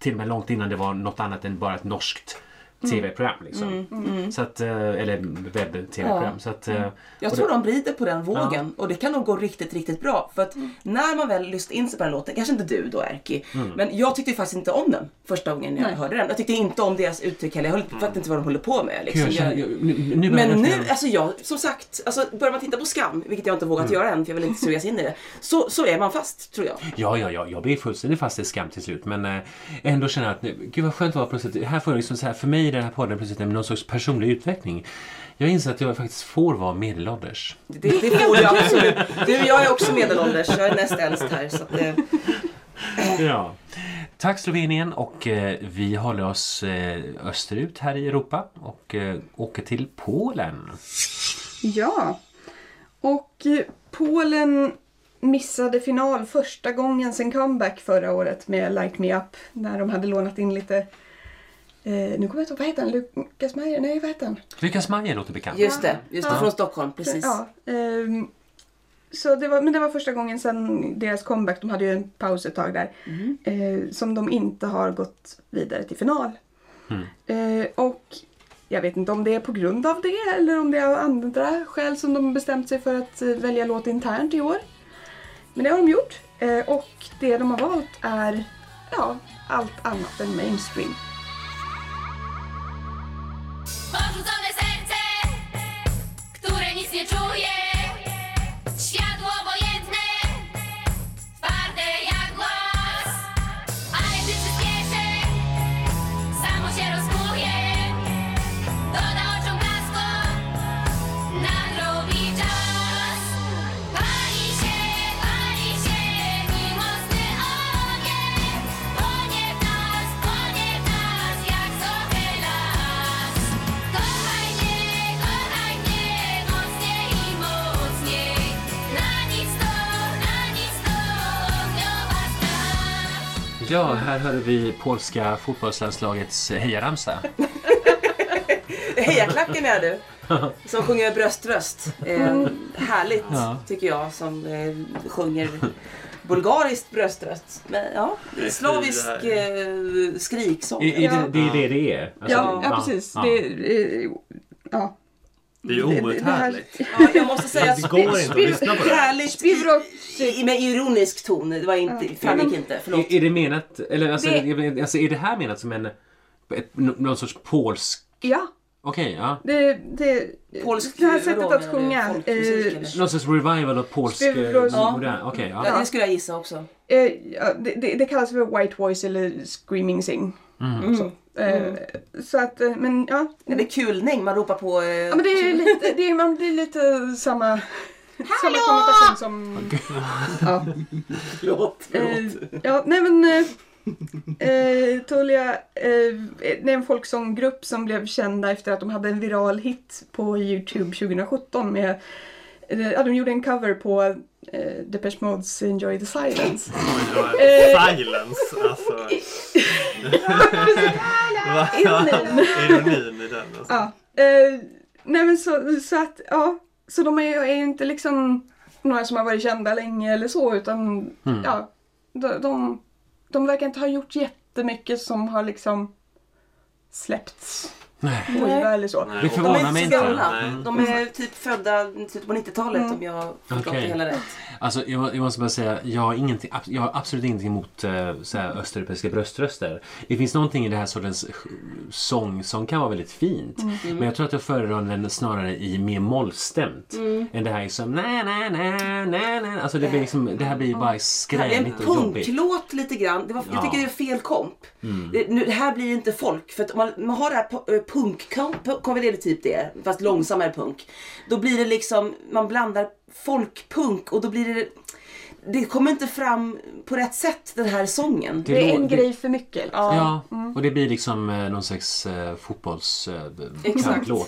till och med långt innan det var något annat än bara ett norskt tv-program. Liksom. Så att, eh, eller webb-tv-program. Ja. Att, eh, Jag tror det- de rider på den vågen och det kan nog gå riktigt, riktigt bra. För att när man väl lyssnar in sig på den låten, kanske inte du då Erki, men jag tyckte faktiskt inte om den första gången jag Nej. hörde den. Jag tyckte inte om deras uttryck heller. Jag fattade inte vad de håller på med. Liksom. jag känner, Jag- nu, nu Men jag nu, alltså jag, som sagt, alltså börjar man titta på Skam, vilket jag inte vågat göra än för jag vill inte sugas in i det, så, så är man fast tror jag. Ja, ja, ja, jag blir fullständigt fast i skam till slut. Men eh, ändå känner jag att nu, gud vad skönt det var plötsligt. Här får jag liksom så här, för mig i den här podden plötsligt någon sorts personlig utveckling. Jag inser att jag faktiskt får vara medelålders. Det, det får du absolut. Du, jag är också medelålders, jag är näst äldst här. Så att, eh, Ja. Tack Slovenien och eh, vi håller oss eh, österut här i Europa och eh, åker till Polen. Ja. Och eh, Polen missade final första gången sen comeback förra året med Like Me Up. När de hade lånat in lite... Eh, nu kommer jag inte ihåg, vad heter han? Lukas Meyer? Nej, vad heter han? Lukas Majer låter bekant. just det, just det, Ja. från Stockholm, precis. Ja, ehm, så det var, men det var första gången sen deras comeback, de hade ju en paus ett tag där, eh, som de inte har gått vidare till final. Eh, och jag vet inte om det är på grund av det eller om det är av andra skäl som de bestämt sig för att eh, välja låt internt i år. Men det har de gjort. Eh, och det de har valt är ja, allt annat än mainstream. Ja, här hörde vi polska fotbollslandslagets hejaramsa. Hejaklacken är du. Som sjunger bröströst. Eh, härligt Ja. tycker jag som eh, sjunger bulgariskt bröströst. Men ja, slavisk eh, skriksång. Är, är Ja. det, det är det det är? Alltså, Ja, ja precis. ja. Det, eh, ja. Det är ju outhärdligt. Ja, jag måste säga Det går inte att lyssna på det. härligt i, med ironisk ton. Det var inte, framgick inte. Förlåt. Är, är det menat, eller alltså, Det- är- alltså är det här menat som en, ett, någon sorts polsk Ja, Okej, ja. Det, det, Polsk det här sättet att sjunga. Eh? Någon sorts revival av polsk eh, Ja. modern. Okej, ja. Ja, det skulle jag gissa också. eh, ja, det, det, det kallas för white voice eller screaming sing. Mm. Så, eh, så att, eh, men ja. Eller kulning, man ropar på... Eh, Ja men det är lite, det är, man blir lite samma, samma konnotation som... Ja. Förlåt, Eh, ja, nej men... Eh, Tulia, eh, det är en folksånggrupp som blev kända efter att de hade en viral hit på Youtube 2017 med... Ja, de gjorde en cover på eh, Depeche Modes Enjoy the Silence. Silence, alltså. Ironin. Ironin i den. Alltså. Ja. Eh, nej men så, så att, ja. Så de är ju inte liksom några som har varit kända länge eller så utan Mm. ja. De, de, de verkar inte ha gjort jättemycket som har liksom släppts Nej. skiva eller så. Nej, Det och- förvånar De är mig inte så inte. gamla. Nej. De är typ födda slutet på 90-talet Mm. om jag har förstått Okej. det hela rätt. Alltså, jag, jag måste bara säga, jag har, ingenting, jag har absolut ingenting emot eh, så här, östeuropeiska bröströster. Det finns någonting i det här sortens eh, sång som kan vara väldigt fint. Mm. Men jag tror att jag föredrar den snarare i mer mollstämt. Mm. Än det här som na na na na na. Alltså det, blir liksom, det här blir bara Det här är en skränigt och jobbigt. punklåt lite grann. Det var, Ja. Jag tycker det är fel komp. Mm. Det, nu, det här blir inte folk. För att man, man har det här pu- punkkomp, konverterade typ det, fast långsammare punk. Då blir det liksom, man blandar folkpunk och då blir det det kommer inte fram på rätt sätt den här sången. Det Det är en det- grej för mycket. Liksom. Ja, Ja, och det blir liksom eh, någon slags eh, fotbollslåt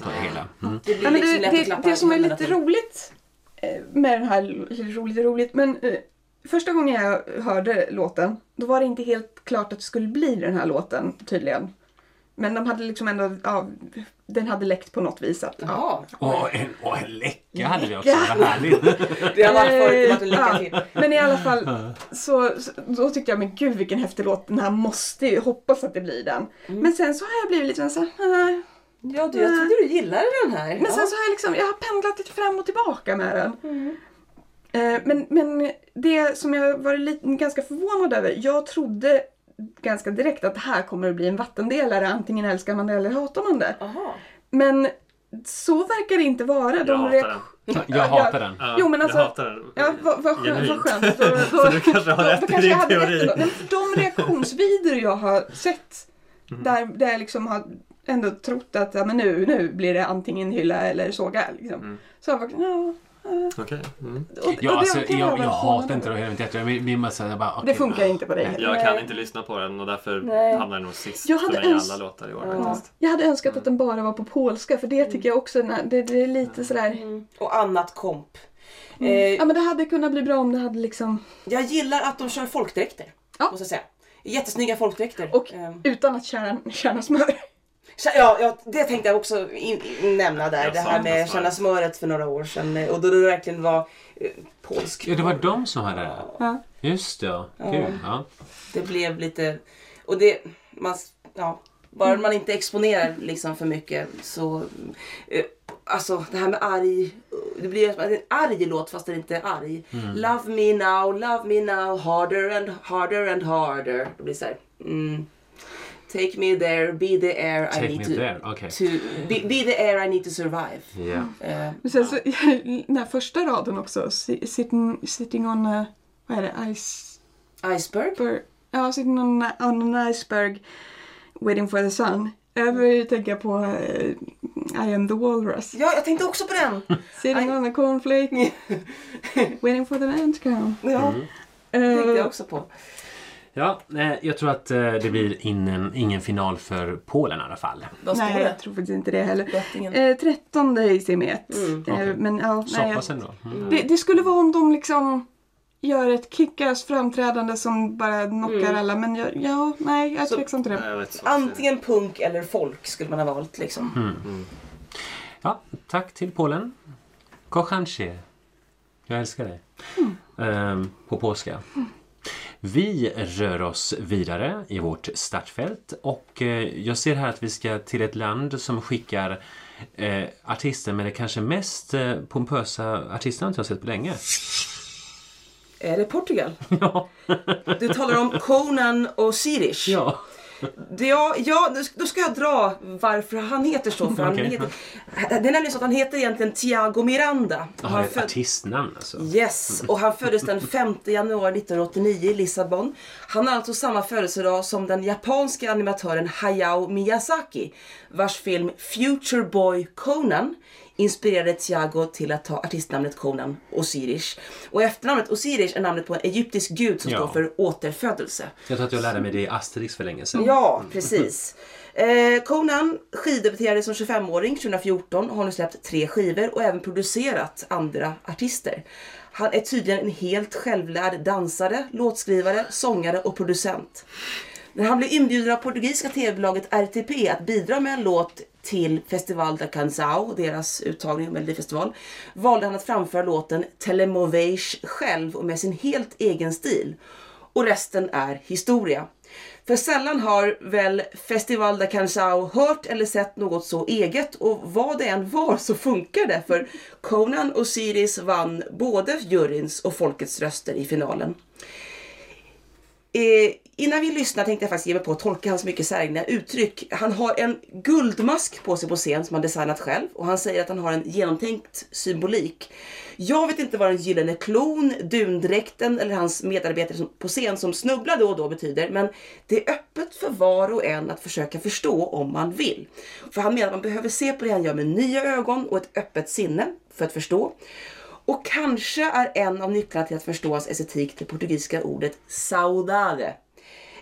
eh, av det hela. Mm. det blir liksom det, lätt att det, klappa det som är lite roligt eh, med den här, roligt och roligt, men eh, första gången jag hörde låten, då var det inte helt klart att det skulle bli den här låten tydligen. Men de hade liksom ändå, ja, den hade läckt på något vis. Att, ja. Och en, och en läcka hade vi också. Läcka. Vad härligt. Det har varit förut, varit en lycka Ja, till. Men i alla fall, så, så, då tyckte jag, men gud vilken häftig låt, den här måste ju, hoppas att det blir den. Mm. Men sen så har jag blivit lite så här, "Ah." Ja, du, jag trodde du gillade den här. Men sen så har jag liksom, jag har pendlat lite fram och tillbaka med den. Mm. Eh, men, men det som jag var lite, ganska förvånad över, jag trodde ganska direkt att det här kommer att bli en vattendelare, antingen älskar man det eller hatar man det. Jaha. Men så verkar det inte vara. Jag De hatar reak- den. Jag hatar den. Ja, Jo, men alltså- jag hatar den. Ja, vad, vad, skönt, vad skönt. Då, då, Så du kanske har då- rätt då i din jag teori. rätt De reaktionsvideor jag har sett Mhm. där, där jag liksom har ändå trott att ja, men nu, nu blir det antingen hylla eller såga. Liksom. Mm. Så jag bara, ja. Okej. Mm. Ja, alltså, jag, jag hatar inte det. Jag vet inte, jag bara okej, Det funkar inte på dig heller. Jag kan inte lyssna på den och därför Nej. hamnar den nog sist Jag för hade mig i öns- alla låtar i år Ja. faktiskt. Jag hade önskat att den bara var på polska för det tycker jag också, det, det är lite sådär. Mm. Och annat komp. Mm. Eh, Ja men det hade kunnat bli bra om det hade liksom, Jag gillar att de kör folkdräkter. Ja. Måste jag säga. Jättesnygga folkdräkter. Och- Ehm, utan att kärna, kärna smör. Ja, ja, det tänkte jag också in, in, nämna där. Jag det här med känna smöret för några år sedan. eh, Och då det verkligen var eh, polsk. Ja, det var de som hade det. Ja. Just det, ja. Kul. Ja. Det blev lite... Och det... Man, ja, bara man inte exponerar liksom för mycket så... Eh, alltså det här med arg... Det blir en arg låt fast den inte är arg. Mm. Love me now, love me now, harder and harder and harder. Det blir så här... Mm, Take me there, be the air I Take need me to... there. Okej. to be, be the air I need to survive. Eh, Men sen så, den här första raden också, si- sitting, sitting on a, vad är det, ice... iceberg? För, ja, sitting on, on an iceberg waiting for the sun. Jag börjar ju tänka på eh, I am the walrus. Ja, jag tänkte också på den. Sitting I- on a cornflake waiting for the man to come. Ja, Mm. tänkte jag Eh, också på. Ja, eh, jag tror att eh, det blir ingen, ingen final för Polen i alla fall. Nej, jag tror faktiskt inte det heller. Eh, 13 i semi 1. Mm. Eh, men ja, Så nej, pass ändå. Mm. det, det skulle vara om de liksom gör ett kickass framträdande som bara knockar Mm. alla. Men jag, ja, nej, jag är tveksam till det. Antingen punk eller folk skulle man ha valt liksom. Mm. Ja, tack till Polen. Kocham cię. Jag älskar dig. Ehm, på polska. Vi rör oss vidare i vårt startfält och eh, jag ser här att vi ska till ett land som skickar eh, artister med det kanske mest eh, pompösa artistnamnet jag sett på länge. Är det Portugal? ja. Du talar om Conan och Sirish. ja. Ja, ja, då ska jag dra varför han heter så. För han Okej. heter, det är nämligen så att han heter egentligen Thiago Miranda. Jaha, han ett föd- artistnamn alltså. Yes, och han föddes den 5 januari 1989 i Lissabon. Han har alltså samma födelsedag som den japanska animatören Hayao Miyazaki vars film Future Boy Conan inspirerade Thiago till att ta artistnamnet Conan Osiris. Och efternamnet Osiris är namnet på en egyptisk gud som Ja. står för återfödelse. Jag tror att jag lärde mig det i Asterix för länge sedan. Ja, precis. Eh, Conan skivdebuterade som 25-åring 2014 och har nu släppt tre skivor och även producerat andra artister. Han är tydligen en helt självlärd dansare, låtskrivare, sångare och producent. När han blev inbjuden av portugisiska tv-bolaget RTP att bidra med en låt till Festival da Canzao, deras uttagning av Melodifestival, valde han att framföra låten Telemovage själv och med sin helt egen stil. Och resten är historia. För sällan har väl Festival da Canzao hört eller sett något så eget och vad det än var så funkar det för Conan Osiris vann både juryns och folkets röster i finalen. Eh, innan vi lyssnar tänkte jag faktiskt ge mig på att tolka hans mycket särskilda uttryck. Han har en guldmask på sig på scen som han designat själv och han säger att han har en genomtänkt symbolik. Jag vet inte vad den gyllene klon, dundräkten eller hans medarbetare som- på scen som snubblar då och då betyder men det är öppet för var och en att försöka förstå om man vill. För han menar att man behöver se på det han gör med nya ögon och ett öppet sinne för att förstå. Och kanske är en av nycklarna till att förstå hans estetik det portugisiska ordet saudade.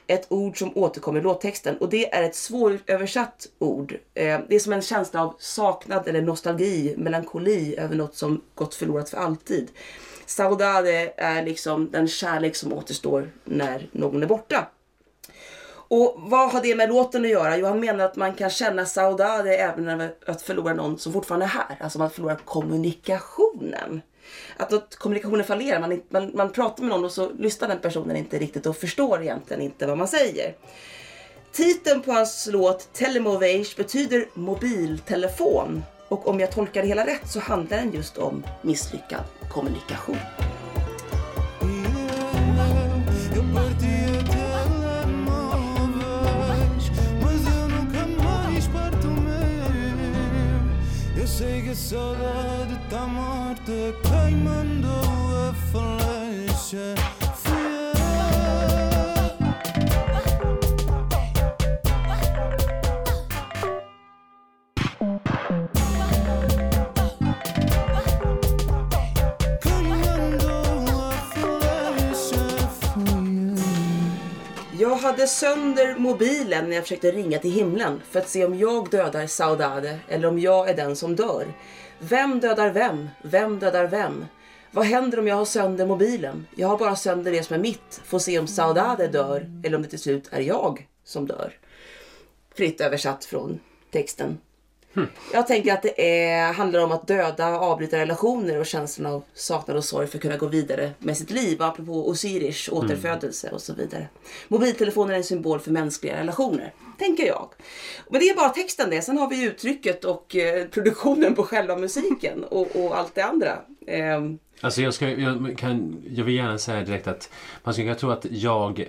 Ett ord som återkommer i låttexten och det är ett svåröversatt ord. Eh, det är som en känsla av saknad eller nostalgi, melankoli över något som gått förlorat för alltid. Saudade är liksom den kärlek som återstår när någon är borta. Och vad har det med låten att göra? Jo, han menar att man kan känna saudade även över att förlora någon som fortfarande är här. Alltså man förlorar kommunikationen. Att kommunikationen fallerar. Man, man, man pratar med någon och så lyssnar den personen inte riktigt och förstår egentligen inte vad man säger. Titeln på hans låt Telemovage betyder mobiltelefon. Och om jag tolkar det hela rätt så handlar den just om misslyckad kommunikation. Que a saudade tá morta, quem mandou a flecha fui. Jag hade sönder mobilen när jag försökte ringa till himlen för att se om jag dödar Saudade eller om jag är den som dör. Vem dödar vem? Vem dödar vem? Vad händer om jag har sönder mobilen? Jag har bara sönder det som är mitt. Får se om Saudade dör eller om det till slut är jag som dör. Fritt översatt från texten. Jag tänker att det är, handlar om att döda, avbryta relationer och känslan av saknad och sorg för att kunna gå vidare med sitt liv. Apropå Osiris återfödelse och så vidare. Mobiltelefonen är en symbol för mänskliga relationer, tänker jag. Men det är bara texten det. Sen har vi uttrycket och eh, produktionen på själva musiken och, och allt det andra. Eh. Alltså jag, ska, jag, kan, jag vill gärna säga direkt att man skulle kunna tro att jag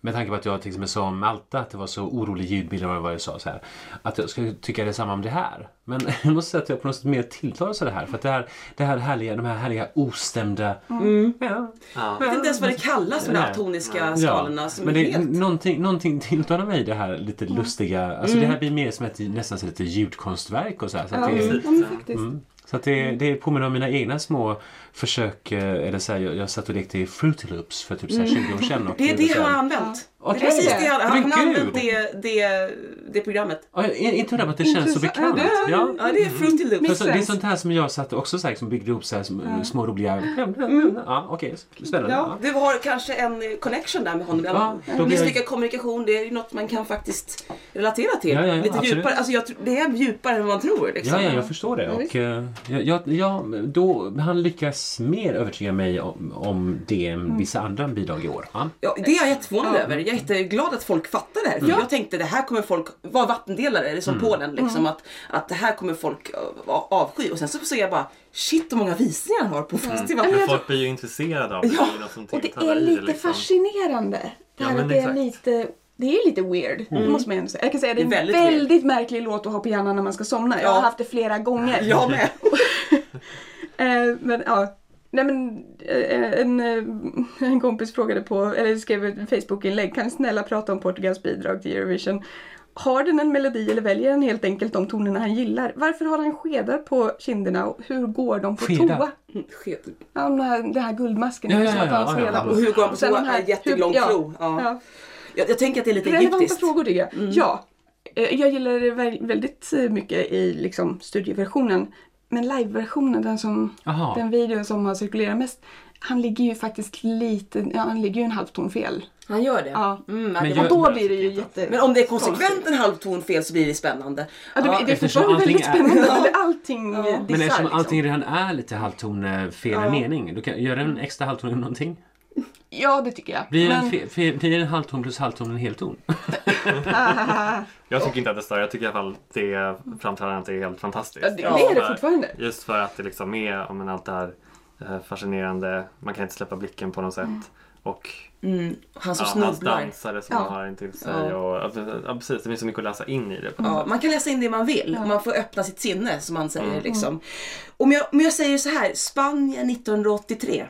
med tanke på att jag till exempel sa om Malta att det var så orolig ljudbild eller vad jag sa så här. Att jag skulle tycka detsamma om det här. Men jag måste säga att jag på något sätt mer tilltalas av det här. För att det här, det här härliga, de här härliga ostämda... Ja, Ja. jag vet inte ens vad det kallas med de här toniska skalorna som men är det är helt... någonting, någonting tilltalar mig det här lite lustiga. Alltså det här blir mer som ett nästan som ett ljudkonstverk och så här. Så att Ja, det, mm. ja, men faktiskt. Mm. Så det, det påminner om mina egna små försök. eh, Eller så här, jag, jag satt och lekte i Fruity Loops för typ så här 20 år sedan. Och Det är det här- har använt. Är precis det han, använt det, det, det programmet. Ja, inte undra på att det känns så bekant. Ja, det- Ja. Ja, det är Fruity Loops. Det är sånt här som jag satt också så här, som byggde ihop så här, som, små roliga... Ja, okej. Spännande. Ja, Ja. du har kanske en eh, connection där med honom. Ja, då blir Misslyckad jag- kommunikation, det är ju något man kan faktiskt relatera till. Ja, ja, ja, Lite absolut. djupare. Alltså, jag, det är djupare än man tror. Liksom. Ja, ja, jag förstår det. Och, eh, jag, då, han lyckas mer övertyga mig om, om det än vissa andra bidrag i år. Ja. Ja, det är jag jätteförvånad över. Jag är jätteglad att folk fattar det här. För Mm. Jag tänkte det här kommer folk vara vattendelare, det är som Polen. Liksom, att, att det här kommer folk avsky. Och sen så ser jag bara, shit vad många visningar han har på festivalen. Men folk blir ju intresserade av det. Ja, Och det är lite liksom. fascinerande. Det Ja, här att det är lite det är lite weird. Det måste man ändå säga. Jag kan säga det är en väldigt, väldigt märklig låt att ha på hjärnan när man ska somna. Jag har Ja. haft det flera gånger. Jag med. Eh, men ja. Nej men eh, en, eh, en kompis frågade på, eller skrev ett Facebook-inlägg, kan ni snälla prata om Portugals bidrag till Eurovision? Har den en melodi eller väljer den helt enkelt de tonerna han gillar? Varför har han skedar på kinderna och hur går de på Skedar? toa? Sked. Ja, den här, den här guldmasken. Ja, det ja, ja, han ja, ja. på. Och hur går han på toa? de här- En jättelång hur- ja, klo. Ja. Ja. Jag, jag tänker att det är lite Relevanta egyptiskt. frågor tycker jag. Ja. Eh, Jag gillar det vä- väldigt eh, mycket i liksom, studioversionen. Men liveversionen, den, som, Jaha. den videon som har cirkulerat mest, han ligger ju faktiskt lite, ja, han ligger ju en halvton fel. Han gör det? Ja. Mm, Men Och då blir det ju jätte... men om det är konsekvent en halvton fel så blir det spännande. Ja, det, det är fortfarande väldigt är- spännande. Eller allting Ja. ja. Men dissar, eftersom liksom. allting redan är lite halvton eh, fel Ja. mening, då kan, gör en extra halvton någonting? Ja, det tycker jag. Blir, Men, en, fe, fe, blir en halvton plus halvton en helton? Jag tycker inte att det stör. Jag tycker i alla fall det framträdandet är helt fantastiskt. ja, det, Ja, det är det fortfarande. Just för att det liksom är men allt det här eh, fascinerande. Man kan inte släppa blicken på något sätt. Och Mm, han som ja, hans snubblar. dansare som Ja. han har intill sig. Ja. Och, ja, precis, det finns så mycket att läsa in i det. Ja, man kan läsa in det man vill. Ja. Man får öppna sitt sinne som man säger. Liksom. Om, jag, om jag säger så här, Spanien 1983.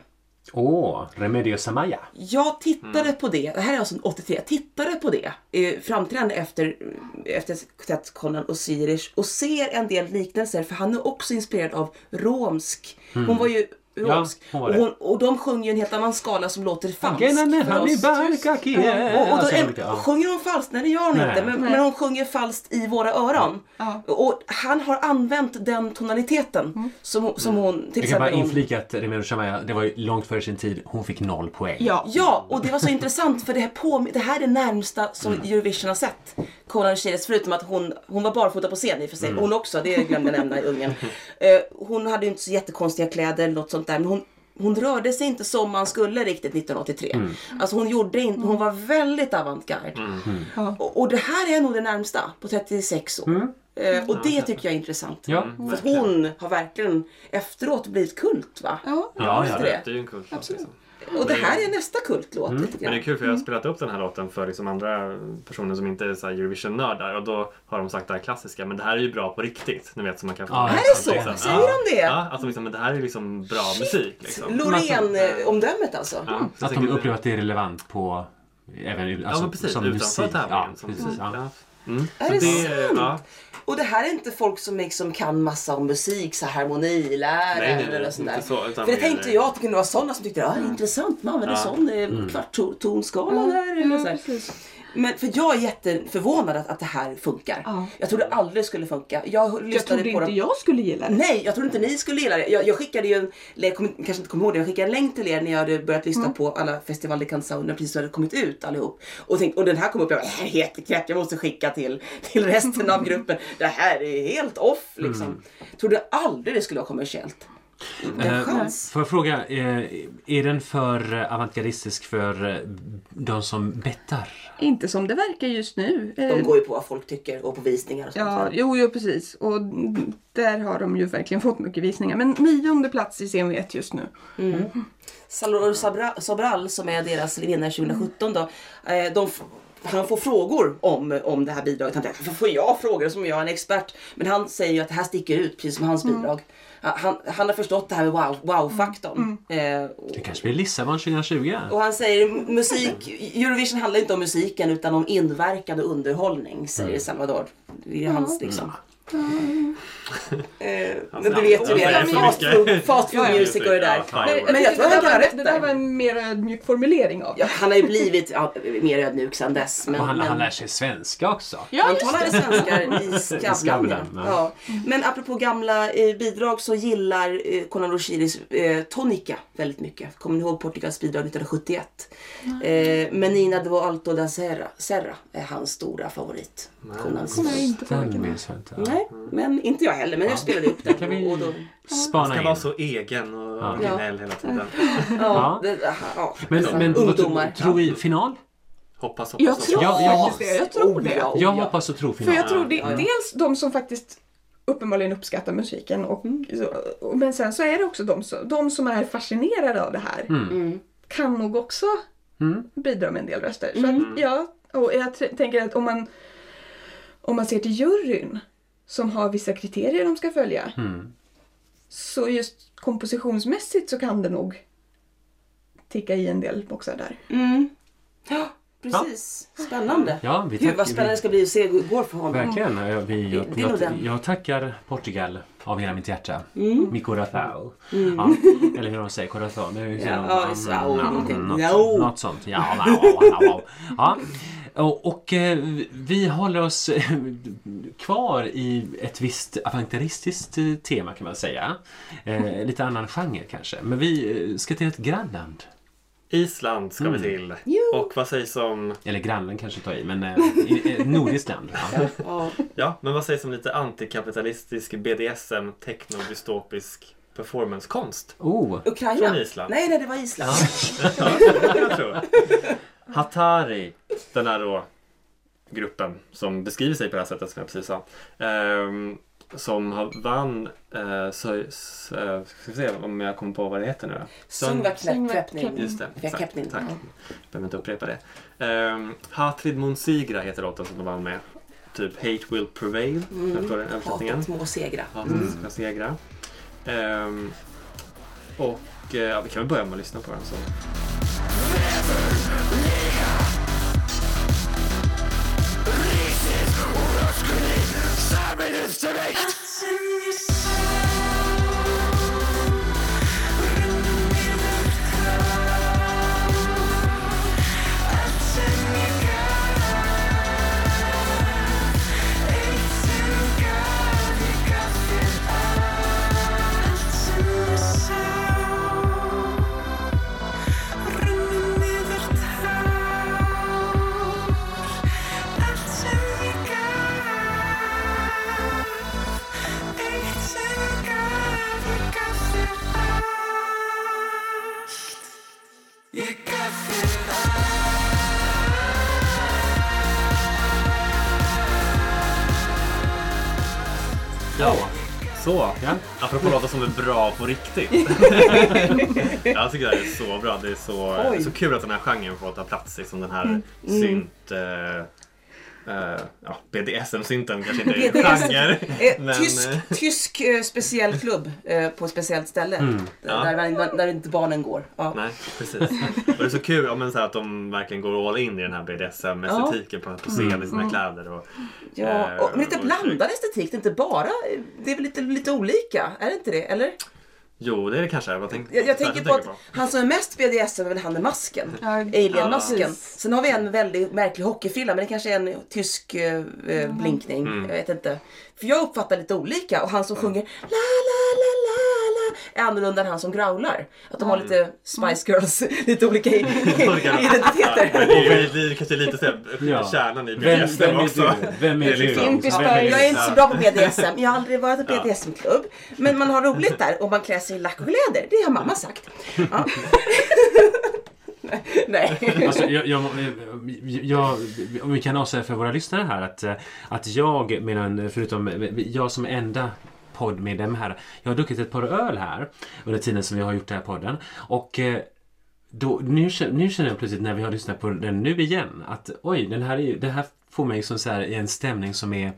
Åh, Remedios Amaya. Jag tittade på det, det här är alltså 83, jag tittade på det eh, framträdande efter, efter Quartet Conan och Zürich och ser en del liknelser för han är också inspirerad av romsk. Hon var ju hon var och, hon, och de sjunger ju en helt annan skala som låter falsk Gena med för han i oss. barkaki. Och, och då är, olika, ja. Sjunger hon falskt? Nej det gör hon Nej. inte. Men, Nej. men hon sjunger falskt i våra öron. Ja. Och han har använt den tonaliteten som, som hon till Jag kan bara inflika att Remedios Amaya, det var ju långt före sin tid. Hon fick noll poäng. Ja. Ja, och det var så intressant för det här, på, det här är det närmsta som Mm. Eurovision har sett. Conan Chiles, förutom att hon, hon var barfota på scen i och för sig. Mm. Hon också, det glömde jag nämna i Ungern. Eh, hon hade ju inte så jättekonstiga kläder eller något sånt där. Men hon, hon rörde sig inte som man skulle riktigt 1983. Mm. Alltså hon gjorde inte, hon var väldigt avantgarde. Ja. Och, och det här är nog det närmsta på 36 år. Eh, och det tycker jag är intressant. Ja. För att hon har verkligen efteråt blivit kult va? Ja. Ja, ja. det. Det är ju en kult. Liksom. Och det här är nästa kultlåt lite Men det är kul för jag har spelat upp den här låten för liksom andra personer som inte är så här Eurovision-nördar och då har de sagt det här klassiska men det här är ju bra på riktigt. Ni vet så man kan få Ja, Är det så? Liksom, Säger ja. de det? Ja, alltså liksom, men det här är liksom bra musik. Liksom. Loreen-omdömet alltså? Ja, så Att jag de upplever att det är relevant på även Ja, alltså, men precis. som Utanför musik. tävlingen. Ja, som precis, ja. Ja. Mm. Är Så det sant? Ja. Och det här är inte folk som liksom kan massa om musik, så harmonilära Nej, nej, nej, eller sånt där. inte så, För det tänkte jag att det kunde vara sådana som tyckte att ah, intressant, man använder Ja. sån eh, kvarttonsskala där. Eller så. Men för jag är jätteförvånad att, att det här funkar. Ja. Jag trodde aldrig det skulle funka. Jag Jag trodde på inte dem. jag skulle gilla det. Nej, jag trodde inte ni skulle gilla det. Jag, jag skickade ju en, eller jag kommer, kanske inte kommer ihåg det, jag skickade en länk till er när jag hade börjat lyssna Mm. på alla Festival de Canção när precis hade kommit ut allihop. Och, tänkt, och den här kom upp, jag bara, "Äh, helt knäppt, jag måste skicka till, till resten av gruppen. Det här är helt off liksom. Mm. Trodde aldrig det skulle vara kommersiellt. Eh. Får jag fråga, eh, är den för eh, avantgardistisk för eh, de som bettar? Inte som det verkar just nu. Eh, De går ju på vad folk tycker och på visningar och sånt. Ja, jo, jo precis. Och där har de ju verkligen fått mycket visningar. Men nionde plats i CMV just nu. Salvador Sabra- Sobral som är deras vinnare 2017 då. eh, De, han får frågor om, om det här bidraget. Han tänker, får jag frågor som jag är en expert? Men han säger ju att det här sticker ut precis som hans bidrag. Han, han har förstått det här med wow- wow-faktorn. Eh, och- Det kanske blir Lissabon 2020? och han säger musik, Eurovision handlar inte om musiken utan om inverkan och underhållning säger Salvador. Det är hans liksom. Eh, men du vet ju det, fast food, fast food music och det där. Men, Men jag tror att han kan ha rätt Det där var en mer ödmjuk formulering av Ja, han har ju blivit ja, mer ödmjuk sen dess. Men, han, men, han lär sig svenska också. Ja, han talade svenska i Skavlan. Skavlan, ja. ja. Men apropå gamla eh, bidrag så gillar eh, Conan Roshiris eh, Tonica väldigt mycket. Kommer ni ihåg Portugals bidrag 1971? Eh, Menina do Alto da Serra, Serra är hans stora favorit. Conans. Nej, inte Jag. Nej, men inte jag heller. Men jag spelade upp den. kan vi- och då, Spana ska in. vara så egen och originell hela tiden. ja, Ja. Det, ja, Men, men ungdomar. tror, vi final? Hoppas, hoppas, Jag hoppas. tror Ja, ja. faktiskt det. Jag tror det. Oh, Jag ja. hoppas och tror För final. jag tror det, Ja, ja. dels de som faktiskt uppenbarligen uppskattar musiken och, och men sen så är det också de, som- de som är fascinerade av det här Mm. kan nog också Mm. bidra med en del röster. Så att, ja, Och jag tänker att om man, om man ser till juryn som har vissa kriterier de ska följa. Mm. Så just kompositionsmässigt så kan det nog ticka i en del boxar där. Mm. Ja, precis. Spännande. Ja, vi Gud tack- vad spännande det ska bli att se hur det går för honom. Verkligen. Jag, vi, jag, Det jag, den. jag tackar Portugal av hela mitt hjärta. Mm. Mi corazao. Ja, eller hur de säger, corazao. Ja, ja, Mm, ja, mm, något, Ja. sånt. Ja, ja, ja, ja, ja. Och, och eh, vi håller oss eh, kvar i ett visst avantgardistiskt eh, tema kan man säga. Eh, lite annan genre kanske. Men vi ska till ett grannland. Island ska vi till. Och vad sägs om, Eller grannland kanske tar i, men eh, i, nordiskt land. Ja. Ja. men vad sägs om lite antikapitalistisk BDSM, techno-dystopisk performancekonst? Oh, Ukraina? Från Island. Nej, nej, det var Island. Ja. Hatari, den här då gruppen som beskriver sig på det här sättet som jag precis sa. Ehm, som har vann, eh, så, så, eh, ska vi se om jag kommer på vad det heter nu då? Sungvaktkläppning. Just det, Fick tack. Ja. Behöver inte upprepa det. Um, Hatrid Monsigra heter låten som de vann med. Typ Hate Will Prevail, mm. jag tror det är översättningen. Hatet må segra. Hatet ska segra. Ehm, och eh, ja, vi kan väl börja med att lyssna på den. Så. lives to me. Ja, så. ja. Apropå låtar som är bra på riktigt. jag tycker det här är så bra. Det är så, Oj. så kul att den här genren får ta plats. Liksom den här synt... Eh, eh, ja, BDSM-synten kanske inte är en BDSM. genre. Men, tysk eh, tysk eh, speciell klubb eh, på ett speciellt ställe. Mm. Ja. Där, där, inte barnen går. Ja. Nej, precis. Och det är så kul ja, men så här, att de verkligen går all in i den här BDSM-estetiken på, på scen i sina kläder. Och, Ja, och, men lite blandad estetik, det är inte bara, det är väl lite, lite olika, är det inte det? Eller? Jo, det är det kanske. Vad tänk, Jag, jag tänker på att han som är mest BDSM är väl han med masken. Ja, Alien-masken. Sen har vi en väldigt märklig hockeyfrilla, men det kanske är en tysk eh, eh, blinkning. Mm. Jag vet inte. För jag uppfattar lite olika och han som sjunger la la la la la är annorlunda än han som growlar. Att de har lite Spice Girls, lite olika i, identiteter. det är ju kanske lite så här, Ja. kärnan i BDSM också. Vem är du? liksom- Impy Vem Spice. är du? Jag är inte så bra på BDSM. Jag har aldrig varit på Ja. BDSM-klubb. Men man har roligt där och man klär sig i lack och läder. Det har mamma sagt. Ja. Nej. Alltså, jag, jag, jag, om vi kan avslöja för våra lyssnare här att, eh, att jag, medan, förutom jag som enda poddmedlem här, jag har druckit ett par öl här under tiden som vi har gjort den här podden. Och eh, då, nu, känner- nu känner jag plötsligt när vi har lyssnat på den nu igen att oj, den här, är, det här får mig som så här, i en stämning som är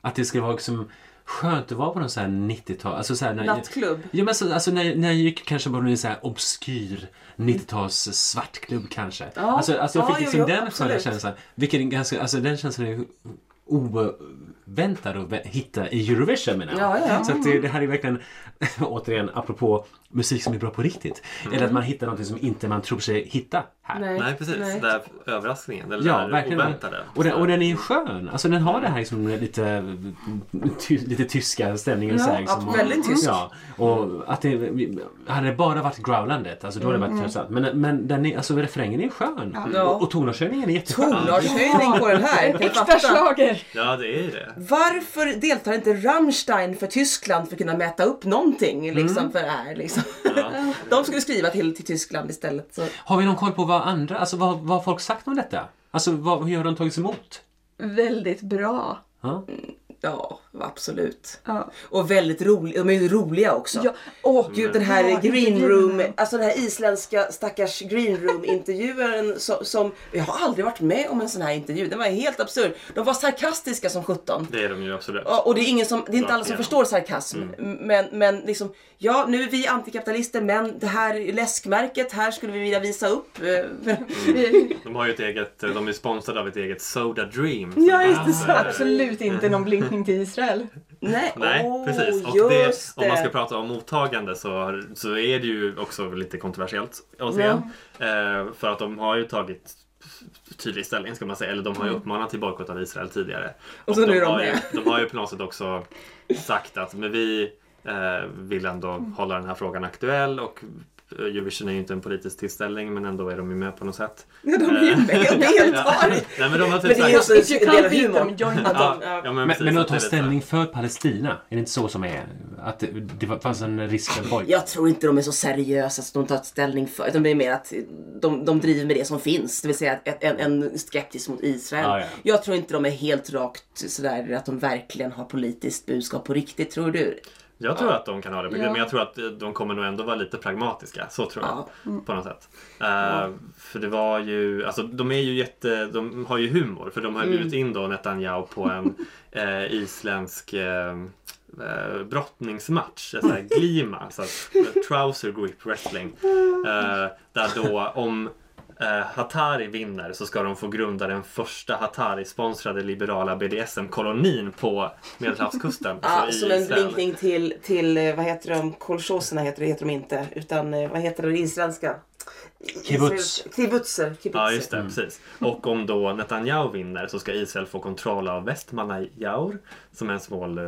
att det skulle vara liksom skönt att vara på någon sån här 90-tal. Alltså så här, när, Nattklubb. Ja, men så, alltså, när, när jag gick kanske på en så här obskyr 90-tals svartklubb kanske. Ja. Alltså, alltså jag Ja, fick jo, liksom jo, den sköna absolut. känslan. Vilken är ganska, alltså den känslan är oväntad att vä- hitta i Eurovision menar jag. Ja, ja, ja. Så att det, det här är verkligen, återigen apropå musik som är bra på riktigt. Eller att man hittar något som inte man tror sig hitta här. Nej. Nej, precis. Nej. Där överraskningen. Eller Ja, där verkligen. oväntade. Och den, och den är ju skön. Alltså den har det här liksom lite, ty, lite tyska stämningen. Ja, så här, liksom. ja, väldigt tysk. Ja, och att det hade det bara varit growlandet, alltså då hade det varit tröttsamt. Men, men den är, alltså refrängen är skön. Ja. Och, och tonartshöjningen är jätteskön. Tonartshöjning på den här. Fatta? schlager! Ja, det är det. Varför deltar inte Rammstein för Tyskland för att kunna mäta upp någonting liksom, för det här? Liksom? Ja. De skulle skriva till, till Tyskland istället. Så. Har vi någon koll på vad andra, alltså vad, vad har folk sagt om detta? Alltså vad, hur har de tagits emot? Väldigt bra. Ja? Ja, absolut. Ja. Och väldigt roliga. De är ju roliga också. Ja, åh, Gud, den här Ja, green room, alltså den här isländska stackars green room intervjuaren som, som, jag har aldrig varit med om en sån här intervju. Den var helt absurd. De var sarkastiska som sjutton. Det är de ju absolut. Ja, Och det är ingen som, det är inte alla som förstår sarkasm. Men, men liksom, ja nu är vi antikapitalister men det här läskmärket, här skulle vi vilja visa upp. eh, De har ju ett eget, de är sponsrade av ett eget Soda Dream. Ja, just det. Så- Så absolut inte någon blinkning till Israel. Nej, Nej, åh, precis. Och det, just om man ska det. prata om mottagande så, så är det ju också lite kontroversiellt återigen. Eh, för att de har ju tagit tydlig ställning ska man säga. Eller de har ju uppmanat till bojkott av Israel tidigare. Och så nu är de har med. ju, de har ju på något sätt också sagt att men vi vill ändå hålla den här frågan aktuell och eh, Eurovision är ju inte en politisk tillställning men ändå är de ju med på något sätt. Ja, de är ju med och deltar. Nej men de har typ Men det är ju sagt... också If you en del can't av beat humorn. them, join them. Att Ja, de, ja. men, Men, men att att ta ställning för Palestina, är det inte så som är? Att det, det fanns en risk för bojkott? Jag tror inte de är så seriösa så de tar ställning för utan det är mer att de, de driver med det som finns. Det vill säga att en, en skeptisk mot Israel. Ja, ja. Jag tror inte de är helt rakt sådär att de verkligen har politiskt budskap på riktigt. Tror du? Jag tror att de kan ha det, Ja. men jag tror att eh, de kommer nog ändå vara lite pragmatiska. Så tror jag. Ja. På något sätt. Eh, För det var ju, alltså de är ju jätte, de har ju humor. För de har ju bjudit in då Netanyahu på en eh, isländsk eh, brottningsmatch, sån här glima, alltså eh, trouser grip wrestling. Där då om eh, Hatari vinner så ska de få grunda den första Hatari-sponsrade liberala BDSM-kolonin på Medelhavskusten. Ja, alltså i som en blinkning till, till eh, vad heter de, kolchoserna heter det, heter de inte. Utan eh, vad heter det isländska? Kibbutz. Kibbutzer. kibbutzer. Ja, just det. Precis. Och om då Netanyahu vinner så ska Israel få kontroll av Västmanajaur som är en smål, eh,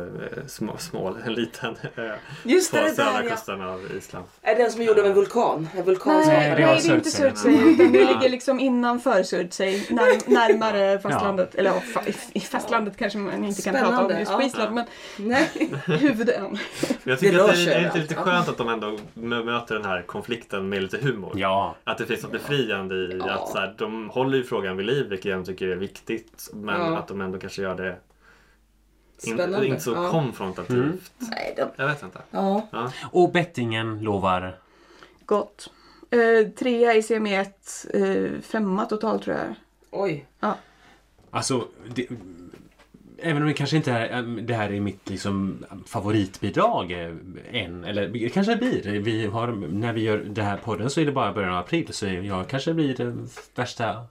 små, smål en liten ö Just på det, det där södra ja. kusten av Island. Är den som är gjord av en vulkan? En vulkan som Nej, det nej, var det är inte Surtsey. Utan det Ja. ligger liksom innanför Surtsey. När, närmare fastlandet. Eller ja, fa- i fastlandet kanske man inte kan prata om Spännande, just ja. på Island. Men Nej. huvudön. Jag tycker Det att det sig är, är överallt, inte lite ja. skönt att de ändå mö- möter den här konflikten med lite humor. Ja. Att det finns något befriande i Ja. att så här, de håller ju frågan vid liv vilket jag tycker är viktigt. Men Ja. att de ändå kanske gör det in, Spännande. inte så ja. konfrontativt. Nej, de, Jag vet inte. ja. Ja. Och bettingen lovar... Gott. Eh, trea i CM1. Eh, femma totalt tror jag. Oj. Alltså, det, även om det kanske inte är, det här är mitt liksom, favoritbidrag eh, än, eller det kanske blir. Vi har, när vi gör det här podden så är det bara början av april så jag kanske blir den värsta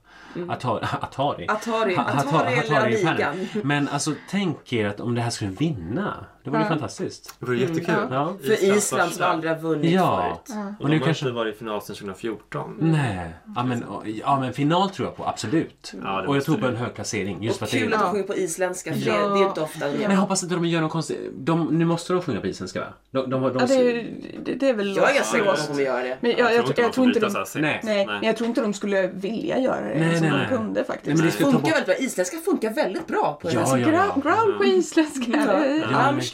Atari. Atari. Atari. Ha- Atari eller Amigan. Men alltså tänk er att om det här skulle vinna. Det vore ju fantastiskt. Det vore jättekul. Ja. För Island som aldrig har vunnit Ja. förut. Och Och de nu har kanske... inte varit i final sedan 2014. Nej. Ja men, ja men final tror jag på, absolut. Ja, det och jag tror på det. en hög placering. Just Och kul det att de sjunger på isländska. För Ja. det, det är inte ofta. Ja. Men jag hoppas att de gör någon konstig... De, nu måste de sjunga på isländska va? De, de, de, Ja, det, är- det, det är väl Jag är ganska säker på att de kommer göra det. Men jag, jag, jag, jag tror inte de... de... Nej. Nej, men jag tror inte de skulle vilja göra det. Nej, som nej, de nej. kunde Nej, faktiskt. men det Det funkar väldigt bra. Isländska funkar väldigt bra på Ja, här ja, Ground, ground på isländska.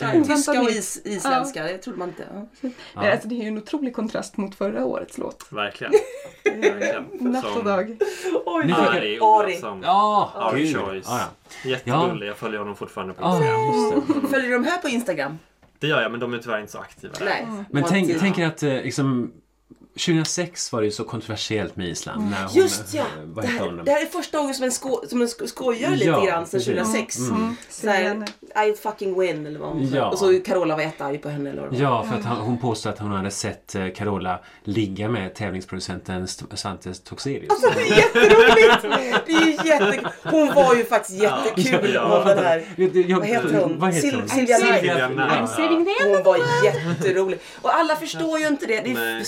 Ja. Ja, det- tyska och is, isländska. Det trodde man inte. Ja. Men alltså, det är ju en otrolig kontrast mot förra årets låt. Verkligen. Verkligen. Natt och dag. Oj, Nu Ari Ari. Olofsson. Ja, gud. choice. Ja, ja. Jättegullig. Jag följer honom fortfarande på Ja, Instagram. Följer du de här på Instagram? Det gör jag, men de är tyvärr inte så aktiva där. Nej. Men tänk, tänk er att eh, liksom, 2006 var det ju så kontroversiellt med Island. När hon, Just ja! eh, Det här, hon? det här är första gången som en, sko, som en sko, skojar lite Ja, grann sedan precis. 2006. Mm. Så här, I fucking win eller vad hon. Ja. Och så Carola var jättearg på henne eller vad. Ja, för att han, hon påstod att hon hade sett eh, Carola ligga med tävlingsproducenten Svante Toxelius. Alltså det är jätteroligt! Det är ju jättekul. Hon var ju faktiskt jättekul. Ja, hon den här. Jag- Vad heter hon? Vad heter hon? Silvia Knight. Hon var jätterolig. Och alla förstår ju inte det. det är, Nej.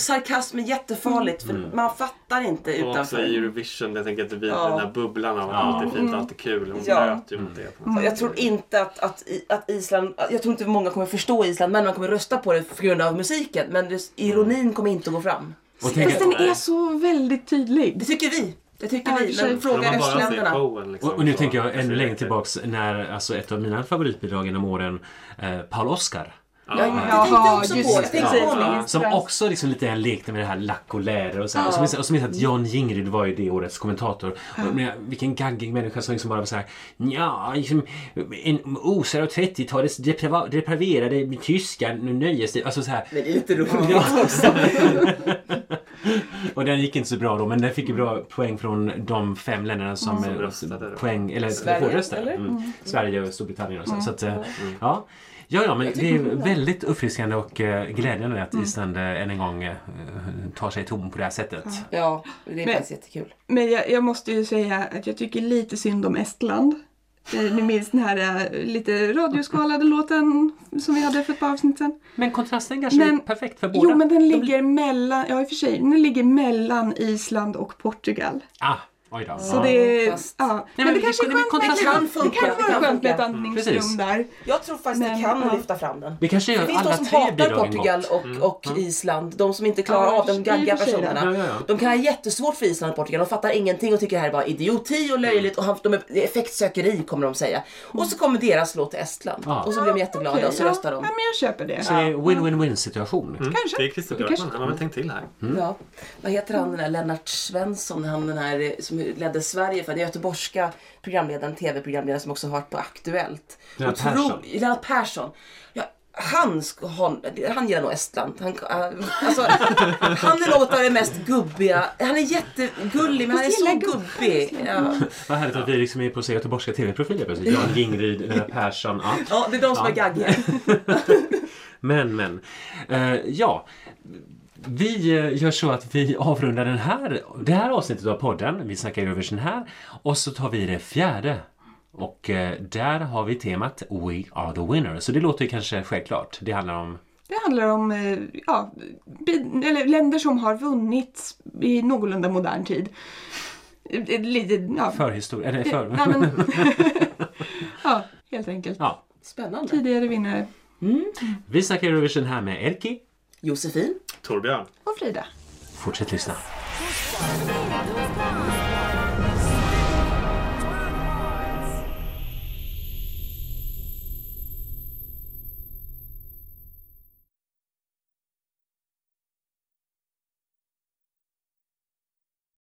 Sarkasm är jättefarligt för man fattar inte Och också i utanför. Eurovision, jag tänker att det blir Ja. den här bubblan av att Ja. allt är fint och allt är kul. Hon Ja. bröt ju mot det. sätt. Jag tror inte att, att, att Island, jag tror inte många kommer förstå Island men man kommer rösta på det på grund av musiken. Men ironin kommer inte att gå fram. Och Fast att, den är så väldigt tydlig. Det tycker vi. Det tycker Ja, och vi. Men fråga östländerna. liksom, och, och nu så tänker jag ännu längre tillbaks när alltså, ett av mina favoritbidrag genom åren, eh, Paul Oscar. Ja, tänkte jag också just på. det. Tänkte. Som också liksom lite lekte med det här lack och läder och så här. Och så minns jag- Och så minns jag att John Jingryd var ju det årets kommentator. Och men, vilken gaggig människa som liksom bara var så här. Ja, liksom, en osar av 30-talets deprava- depraverade tyska nöjesliv. Alltså så här. Men det är lite roligt Ja. också. Och den gick inte så bra då, men den fick ju bra poäng från de fem länderna som, Som eh, röstade då. poäng, eller Sverige, röstade. eller? Mm. Sverige och Storbritannien och så. så att, eh, ja. Ja, ja, men det är väldigt uppfriskande och eh, glädjande att Island eh, än en gång eh, tar sig tom på det här sättet. Ja, det är Men- faktiskt jättekul. Men jag, jag måste ju säga att jag tycker lite synd om Estland. Ni minns den här lite radioskvalade låten som vi hade för ett par avsnitt sedan? Men kontrasten kanske Men- är perfekt för båda. Jo, men den ligger mellan, ja i och för sig, den ligger mellan Island och Portugal. Ah, oj då. Så det ja. men Men det det kanske är skönt med, det kan det funka, kan det vara kan skönt med ett andningsrum Precis. där. Jag tror faktiskt Men, det kan ja. lyfta fram den. Vi kanske Det gör finns de alla som tre hatar Portugal och, och Island. De som inte klarar Ja, av de det. personerna. Ja, ja, ja. De kan ha jättesvårt för Island och Portugal. De fattar ingenting och tycker det här är bara idioti och löjligt och de är det effektsökeri kommer de säga. Och så kommer deras låt till Estland. Ja. Och så blir de jätteglada Okej, och så ja, röstar de. Ja, men jag köper det. Så det är win-win-win situation. Mm. Kanske. Det är Christer Det Björkman, han har tänkt till här. Ja. Vad heter han den där Lennart Svensson, han den här eh, som ledde Sverige för den göteborgska programledaren, tv-programledaren som också har varit på Aktuellt. Lennart Persson. Lennart Persson. Ja, han, ska ha, han gillar nog Estland. Han, alltså, han är något av det mest gubbiga. Han är jättegullig men han är så gubbig. Ja. Vad härligt att vi liksom är på att se göteborgska tv-profiler plötsligt. Jan Jingryd, Lennart Persson. Ja. ja, det är de som Ja. är gaggiga. Men, men. Eh, ja. Vi eh, gör så att vi avrundar den här, det här avsnittet av podden. Vi snackar Eurovision här. Och så tar vi det fjärde. Och eh, där har vi temat We are the winner. Så det låter ju kanske självklart. Det handlar om... Det handlar om eh, ja, länder som har vunnit i någorlunda modern tid. Lite, ja, Förhistoria. Eller för... ja, men, ja, helt enkelt. ja. Spännande. Tidigare vinnare. Vi snackar Eurovision här med Erki. Josefin. Torbjörn. Och Frida. Fortsätt lyssna.